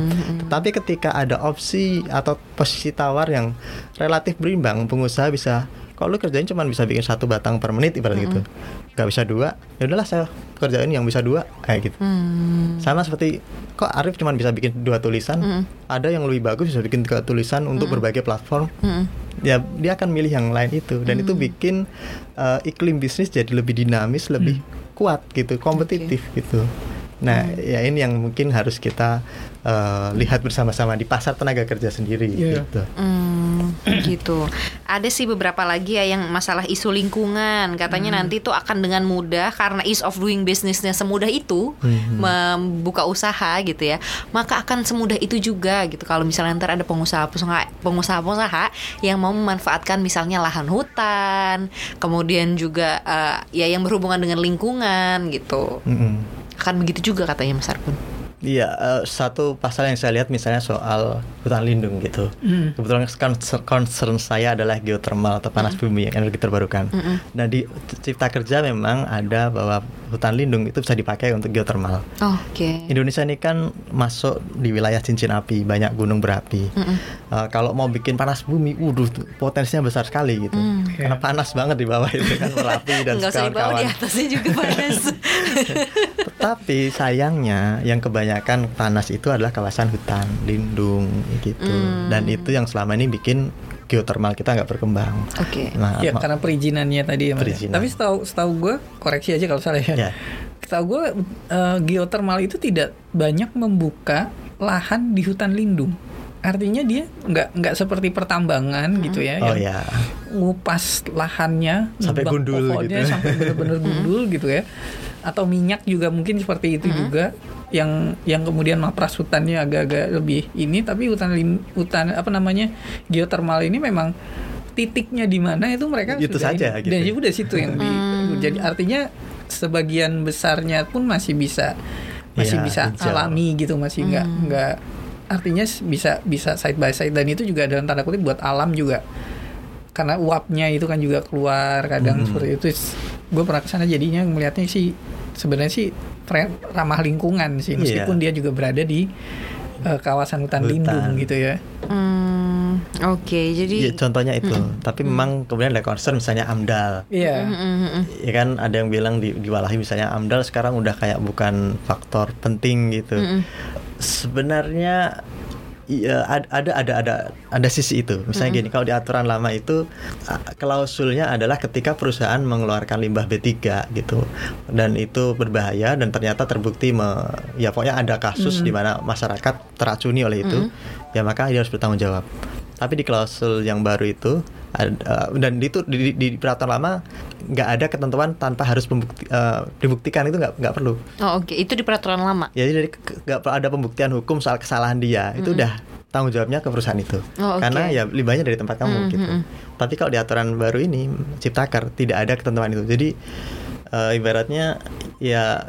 Tetapi ketika ada opsi atau posisi tawar yang relatif berimbang pengusaha bisa kalau lu kerjain cuma bisa bikin satu batang per menit ibarat gitu. Nggak bisa dua ya udahlah saya kerjain yang bisa dua kayak gitu. Hmm. sama seperti kok Arif cuma bisa bikin dua tulisan? Ada yang lebih bagus bisa bikin tiga tulisan untuk berbagai platform. Hmm. ya dia akan milih yang lain itu. Dan itu bikin uh, iklim bisnis jadi lebih dinamis lebih kuat gitu kompetitif gitu nah ya ini yang mungkin harus kita uh, lihat bersama-sama di pasar tenaga kerja sendiri Iya. gitu Hmm, gitu. Ada sih beberapa lagi ya yang masalah isu lingkungan. Katanya nanti tuh akan dengan mudah karena ease of doing businessnya semudah itu membuka usaha gitu ya. Maka akan semudah itu juga gitu. Kalau misalnya ntar ada pengusaha-pengusaha pengusaha-pengusaha yang mau memanfaatkan misalnya lahan hutan, kemudian juga eh, ya yang berhubungan dengan lingkungan gitu. Mm-mm. Akan begitu juga katanya Mas Arpun. Iya, eh, satu pasal yang saya lihat misalnya soal hutan lindung gitu. Kebetulan concern, concern saya adalah geothermal atau panas bumi yang energi terbarukan. Nah di Cipta Kerja memang ada bahwa hutan lindung itu bisa dipakai untuk geothermal. Oke. Indonesia ini kan masuk di wilayah cincin api, banyak gunung berapi. Eh, kalau mau bikin panas bumi, waduh tuh potensinya besar sekali gitu. Karena panas banget di bawah itu kan berapi dan Nggak usah di kawan-kawan. atasnya juga panas. Tetapi sayangnya yang kebanyakan panas itu adalah kawasan hutan lindung gitu. Hmm. Dan itu yang selama ini bikin geothermal kita nggak berkembang. Oke. Nah, Ya karena perizinannya tadi ya Mas. Perizinan. Tapi setahu setahu gue koreksi aja kalau salah ya. Ya. Setahu gue eh, geothermal itu tidak banyak membuka lahan di hutan lindung. Artinya dia nggak nggak seperti pertambangan gitu ya. oh yang ya. ngupas lahannya Sampai gundul pohonnya gitu. sampai benar-benar gundul gitu ya atau minyak juga mungkin seperti itu juga yang yang kemudian mapras hutannya agak-agak lebih ini tapi hutan lin- hutan apa namanya geothermal ini memang titiknya di mana itu mereka Itu sudah saja, ini. gitu. dan ya udah situ yang di jadi artinya sebagian besarnya pun masih bisa masih Iya, bisa hijau. alami gitu masih nggak nggak artinya bisa bisa side by side dan itu juga dalam tanda kutip buat alam juga karena uapnya itu kan juga keluar kadang Hmm. seperti itu gue pernah ke sana jadinya melihatnya sih sebenarnya sih fre- ramah lingkungan sih Iya. meskipun dia juga berada di eh, kawasan hutan, Hutan. lindung gitu ya Hmm, oke. Jadi Ya, contohnya itu. Tapi memang kemudian ada concern misalnya AMDAL. iya Mm-mm. Ya kan ada yang bilang di, di Walahi misalnya AMDAL sekarang udah kayak bukan faktor penting gitu. Sebenarnya Iya ad- ada ada ada ada sisi itu. Misalnya gini, kalau di aturan lama itu klausulnya adalah ketika perusahaan mengeluarkan limbah B3 gitu. Dan itu berbahaya dan ternyata terbukti me- ya pokoknya ada kasus di mana masyarakat teracuni oleh itu, ya maka dia harus bertanggung jawab. Tapi di klausul yang baru itu ada, dan itu di, di, di peraturan lama nggak ada ketentuan tanpa harus membukti, eh, dibuktikan itu nggak nggak perlu. Oh, oke. Itu di peraturan lama. Jadi dari ke- nggak ada pembuktian hukum soal kesalahan dia itu udah tanggung jawabnya ke perusahaan itu. Oh, oke. Karena ya limbahnya dari tempat kamu Mm, gitu. mm, mm. Tapi kalau di aturan baru ini Ciptaker tidak ada ketentuan itu. Jadi eh, ibaratnya ya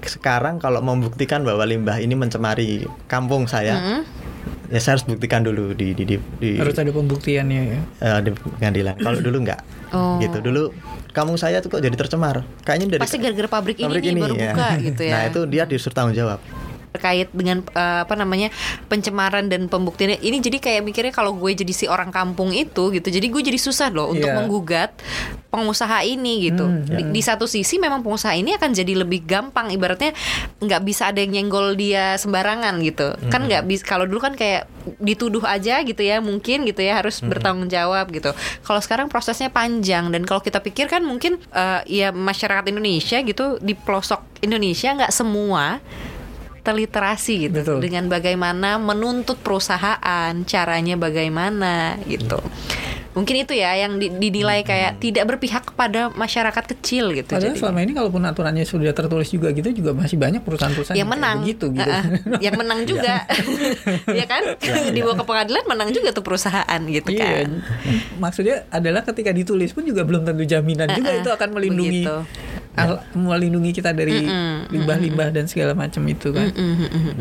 sekarang kalau membuktikan bahwa limbah ini mencemari kampung saya, Mm-mm. Ya saya harus buktikan dulu di di di, di, Harus ada pembuktiannya ya. eh, di pengadilan. Kalau dulu enggak. Oh. Gitu. Dulu kampung saya tuh kok jadi tercemar. Kayaknya dari Pasti gara-gara pabrik ini pabrik nih baru ya. buka gitu ya. Nah, itu dia disuruh tanggung jawab. Terkait dengan eh, apa namanya pencemaran dan pembuktian ini jadi kayak mikirnya kalau gue jadi si orang kampung itu gitu jadi gue jadi susah loh untuk Iya. menggugat pengusaha ini gitu. Hmm, di, di satu sisi memang pengusaha ini akan jadi lebih gampang ibaratnya nggak bisa ada yang nyenggol dia sembarangan gitu. Kan nggak bisa kalau dulu kan kayak dituduh aja gitu ya mungkin gitu ya harus bertanggung jawab gitu. Kalau sekarang prosesnya panjang dan kalau kita pikir kan mungkin eh, ya masyarakat Indonesia gitu di pelosok Indonesia nggak semua terliterasi gitu Betul. dengan bagaimana menuntut perusahaan caranya bagaimana gitu. Mungkin itu ya yang di- dinilai kayak tidak berpihak kepada masyarakat kecil gitu Padahal jadi selama ini kalaupun aturannya sudah tertulis juga gitu juga masih banyak perusahaan-perusahaan yang kayak menang. begitu gitu. Heeh. yang menang juga. Ya kan? Dibawa ke pengadilan menang juga tuh perusahaan gitu Iya, kan. Maksudnya adalah ketika ditulis pun juga belum tentu jaminan juga Heeh, itu akan melindungi begitu. Al- melindungi kita dari limbah-limbah dan segala macam itu kan.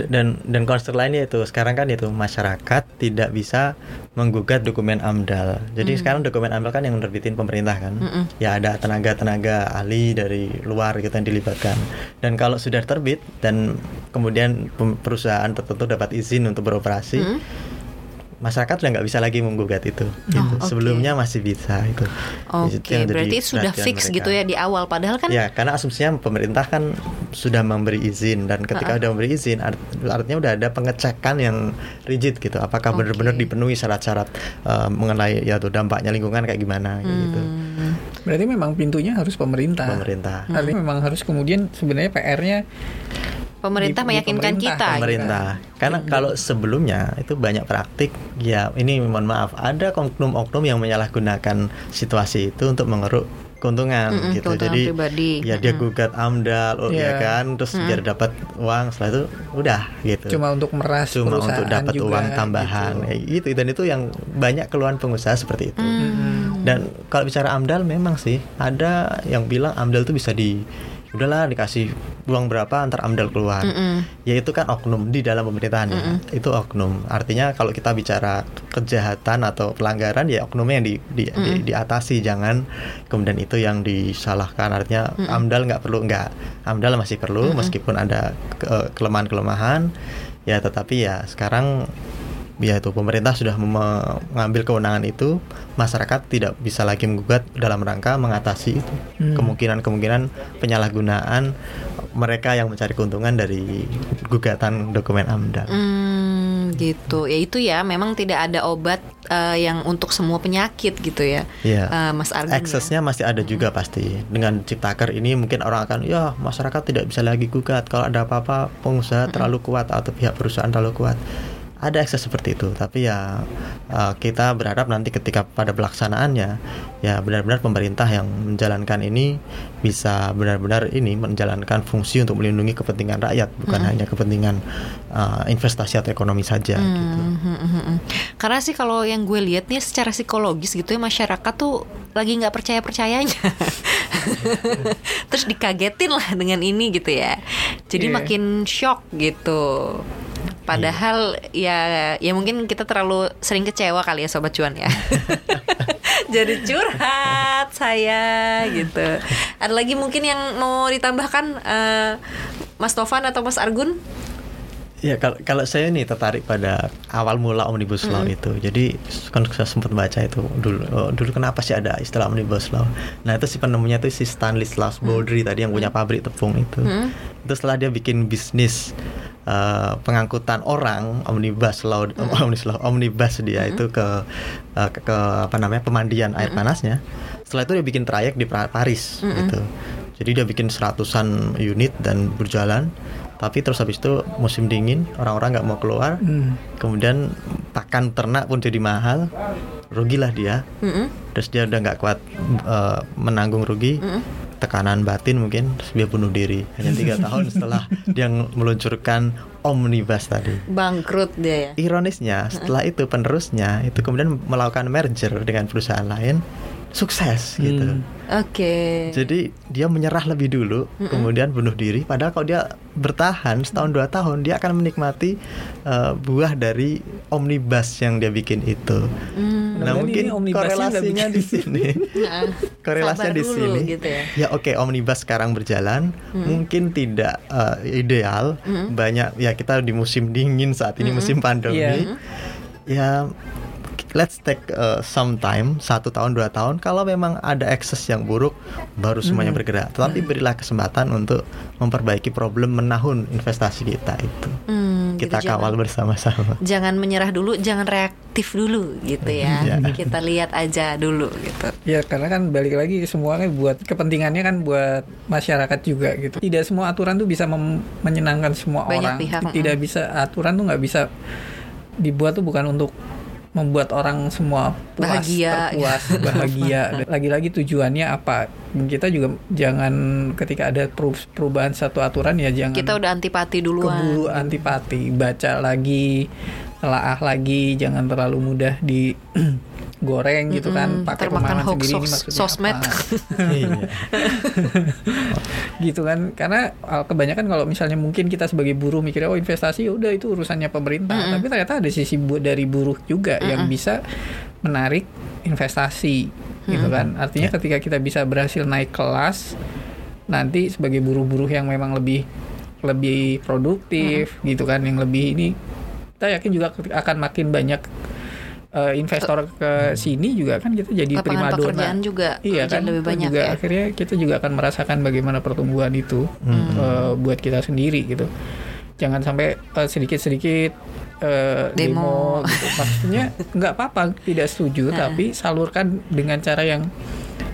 Dan dan concern lainnya itu sekarang kan itu masyarakat tidak bisa menggugat dokumen AMDAL. Jadi sekarang dokumen AMDAL kan yang menerbitin pemerintah kan. Ya ada tenaga-tenaga ahli dari luar gitu yang dilibatkan. Dan kalau sudah terbit dan kemudian perusahaan tertentu dapat izin untuk beroperasi, masyarakat sudah nggak bisa lagi menggugat itu. gitu. oke. Sebelumnya masih bisa itu. Oke, Itu jadi berarti sudah fix mereka. gitu ya di awal. Padahal kan Ya, karena asumsinya pemerintah kan sudah memberi izin dan ketika udah memberi izin art- artinya udah ada pengecekan yang rigid gitu. Apakah Oke. benar-benar dipenuhi syarat-syarat eh, mengenai ya tuh dampaknya lingkungan kayak gimana gitu. Hmm. Berarti memang pintunya harus pemerintah. Pemerintah. Artinya memang harus kemudian sebenarnya PR-nya pemerintah Di- di meyakinkan pemerintah, kita. gitu. Pemerintah. Karena kalau sebelumnya itu banyak praktik ya ini mohon maaf ada oknum-oknum yang menyalahgunakan situasi itu untuk mengeruk keuntungan Mm-mm, gitu. keuntungan Jadi pribadi. ya dia gugat AMDAL oh, ya Iya. kan terus biar dapat uang setelah itu udah gitu. cuma untuk meras cuma untuk dapat uang tambahan gitu. kayak gitu dan itu yang banyak keluhan pengusaha seperti itu Hmm. dan kalau bicara amdal memang sih ada yang bilang amdal itu bisa di udahlah dikasih uang berapa antar amdal keluar. Mm-mm. ya itu kan oknum di dalam pemerintahan ya. Itu oknum. Artinya kalau kita bicara kejahatan atau pelanggaran ya oknumnya yang di, di, di- diatasi. Jangan kemudian itu yang disalahkan. Artinya amdal nggak perlu nggak. Amdal masih perlu meskipun ada ke- kelemahan-kelemahan. Ya tetapi ya sekarang ya itu pemerintah sudah mengambil kewenangan itu masyarakat tidak bisa lagi menggugat dalam rangka mengatasi itu Hmm. kemungkinan-kemungkinan penyalahgunaan mereka yang mencari keuntungan dari gugatan dokumen AMDAL. Hmm, gitu. Ya itu ya, memang tidak ada obat eh, yang untuk semua penyakit gitu ya. Iya. Eh, Mas Argun. ya. Aksesnya masih ada juga pasti. Dengan ciptaker ini mungkin orang akan ya masyarakat tidak bisa lagi gugat kalau ada apa-apa pengusaha terlalu kuat atau pihak perusahaan terlalu kuat. Ada akses seperti itu, tapi ya uh, kita berharap nanti ketika pada pelaksanaannya ya benar-benar pemerintah yang menjalankan ini bisa benar-benar ini menjalankan fungsi untuk melindungi kepentingan rakyat bukan hanya kepentingan uh, investasi atau ekonomi saja gitu. Hmm, hmm, hmm, hmm. Karena sih kalau yang gue lihat nih secara psikologis gitu ya masyarakat tuh lagi nggak percaya percayanya, terus dikagetin lah dengan ini gitu ya. Jadi Iya. makin shock gitu. Padahal ya ya mungkin kita terlalu sering kecewa kali ya sobat cuan ya. Jadi curhat saya gitu. Ada lagi mungkin yang mau ditambahkan eh, Mas Tovan atau Mas Argun? Ya kalau kalau saya nih tertarik pada awal mula omnibus law itu. Jadi kan saya sempat baca itu dulu oh, dulu kenapa sih ada istilah omnibus law. Nah itu si penemunya itu si Stanley Baldry tadi yang punya pabrik tepung itu. Itu setelah dia bikin bisnis eh, pengangkutan orang omnibus law omnibus law omnibus dia itu ke, eh, ke ke apa namanya pemandian air panasnya. Setelah itu dia bikin trayek di Paris gitu. Jadi dia bikin seratusan unit dan berjalan. Tapi terus habis itu musim dingin, orang-orang nggak mau keluar. Hmm. Kemudian pakan ternak pun jadi mahal, rugilah dia. Mm-mm. Terus dia udah nggak kuat eh, menanggung rugi, tekanan batin mungkin terus dia bunuh diri hanya tiga tahun setelah dia meluncurkan omnibus tadi. Bangkrut dia ya. Ironisnya setelah itu penerusnya itu kemudian melakukan merger dengan perusahaan lain sukses gitu. Hmm. Oke. Jadi dia menyerah lebih dulu, kemudian bunuh diri. Padahal kalau dia bertahan setahun dua tahun, dia akan menikmati uh, buah dari omnibus yang dia bikin itu. Hmm. Nah Berarti mungkin korelasinya di bikin. sini, Nah, korelasinya sabar di dulu sini. gitu ya. Ya oke, omnibus sekarang berjalan, mungkin tidak uh, ideal. Banyak ya kita di musim dingin saat ini musim pandemi. Iya. Ya let's take uh, some time satu tahun dua tahun kalau memang ada akses yang buruk baru semuanya bergerak tetapi berilah kesempatan untuk memperbaiki problem menahun investasi kita itu Hmm, gitu, kita jangan- kawal bersama-sama Jangan menyerah dulu, jangan reaktif dulu gitu ya. Iya. Kita lihat aja dulu gitu. Ya karena kan balik lagi semuanya buat kepentingannya kan buat masyarakat juga gitu. Tidak semua aturan tuh bisa mem- menyenangkan semua Banyak orang. pihak, Tidak mm. bisa aturan tuh nggak bisa dibuat tuh bukan untuk membuat orang semua puas, Bahagia. terpuas, bahagia. Lagi-lagi tujuannya apa? Kita juga jangan ketika ada peru- perubahan satu aturan ya jangan Kita udah antipati duluan. keburu antipati, baca lagi, telaah lagi, jangan terlalu mudah di goreng gitu kan, Mm-mm, pakai pemahaman hoax sendiri ini sos- maksudnya sosmed. apa. iya. Gitu kan karena uh, kebanyakan kalau misalnya mungkin kita sebagai buruh mikirnya oh investasi ya udah itu urusannya pemerintah. Tapi ternyata ada sisi bu dari buruh juga yang bisa menarik investasi gitu kan. Artinya ketika kita bisa berhasil naik kelas nanti sebagai buruh-buruh yang memang lebih lebih produktif gitu kan yang lebih ini kita yakin juga akan makin banyak uh, investor ke sini juga kan kita jadi Lapangan primadona pekerjaan juga Iya kan lebih banyak juga ya. akhirnya kita juga akan merasakan bagaimana pertumbuhan itu eh, buat kita sendiri gitu. Jangan sampai eh, sedikit-sedikit eh, Demo. demo, gitu. Maksudnya nggak apa-apa tidak setuju tapi salurkan dengan cara yang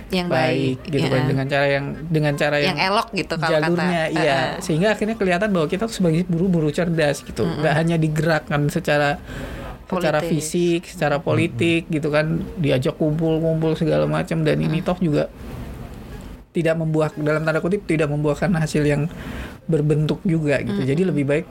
Yang baik, baik, gitu ya. kan dengan cara yang dengan cara Yang yang, elok gitu kalau jalurnya kata. iya. Eh, sehingga akhirnya kelihatan bahwa kita tuh sebagai buru-buru cerdas gitu. Nggak hanya digerakkan secara secara Politis. fisik secara politik gitu kan. Diajak kumpul-kumpul segala macam. Dan ini toh juga tidak membuah dalam tanda kutip tidak membuahkan hasil yang berbentuk juga gitu. Jadi lebih baik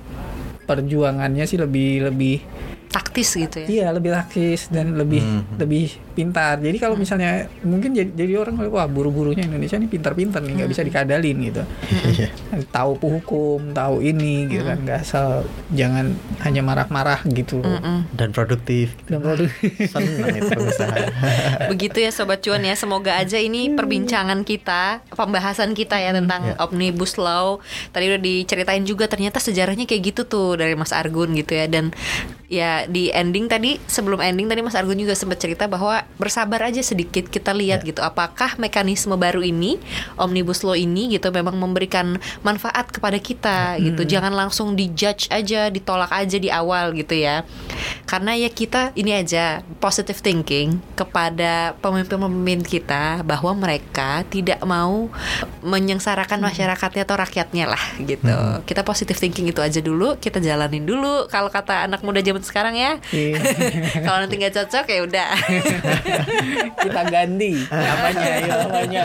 perjuangannya sih lebih lebih taktis gitu ya. Iya lebih taktis dan lebih Mhm. lebih pintar. Jadi kalau misalnya mungkin jadi, jadi orang wah buru-burunya Indonesia ini pintar-pintar nih nggak bisa dikadalin gitu. Iya. Tahu hukum, tahu ini gitu kan nggak asal jangan hanya marah-marah gitu. Mm-mm. dan produktif Dan produk senang itu Begitu ya sobat cuan ya. Semoga aja ini perbincangan kita, pembahasan kita ya tentang Ya. omnibus law. Tadi udah diceritain juga ternyata sejarahnya kayak gitu tuh dari Mas Argun gitu ya. Dan ya di ending tadi sebelum ending tadi Mas Argun juga sempat cerita bahwa bersabar aja sedikit kita lihat Ya. gitu apakah mekanisme baru ini omnibus law ini gitu memang memberikan manfaat kepada kita gitu. Jangan langsung dijudge aja, ditolak aja di awal gitu ya. Karena ya kita ini aja positive thinking kepada pemimpin-pemimpin kita bahwa mereka tidak mau menyengsarakan masyarakatnya atau rakyatnya lah gitu. Kita positive thinking itu aja dulu, kita jalanin dulu. Kalau kata anak muda zaman sekarang ya, Iya. kalau nanti nggak cocok ya udah. kita ganti namanya ya namanya.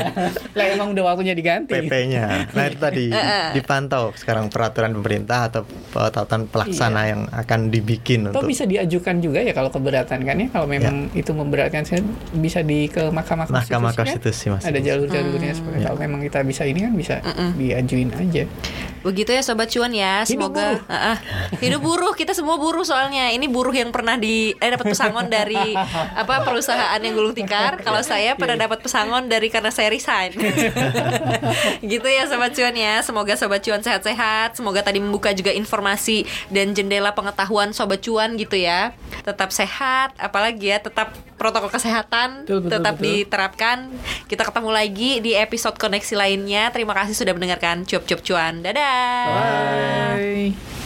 Lah emang udah waktunya diganti. PP-nya. Nah itu tadi dipantau sekarang peraturan pemerintah atau peraturan pelaksana yang akan dibikin Atau untuk bisa diajukan juga ya kalau keberatan kan ya kalau memang itu memberatkan saya bisa di ke Mahkamah Konstitusi. Mahkamah kan? Konstitusi mas. Ada jalur-jalurnya seperti Ya. kalau memang kita bisa ini kan bisa diajuin aja. Begitu ya sobat cuan ya. Hidup Semoga buruh. Ah, ah. hidup buruh. Kita semua buruh soalnya. Ini buruh yang pernah di eh dapat pesangon dari apa perusahaan yang gulung tikar. Kalau saya pernah dapat pesangon dari karena saya resign. gitu ya sobat cuan ya. Semoga sobat cuan sehat-sehat. Semoga tadi membuka juga informasi dan jendela pengetahuan sobat cuan gitu ya. Tetap sehat, apalagi ya tetap protokol kesehatan Betul, betul, tetap betul. diterapkan. Kita ketemu lagi di episode koneksi lainnya. Terima kasih sudah mendengarkan cuap-cuap cuan. Dadah. Bye.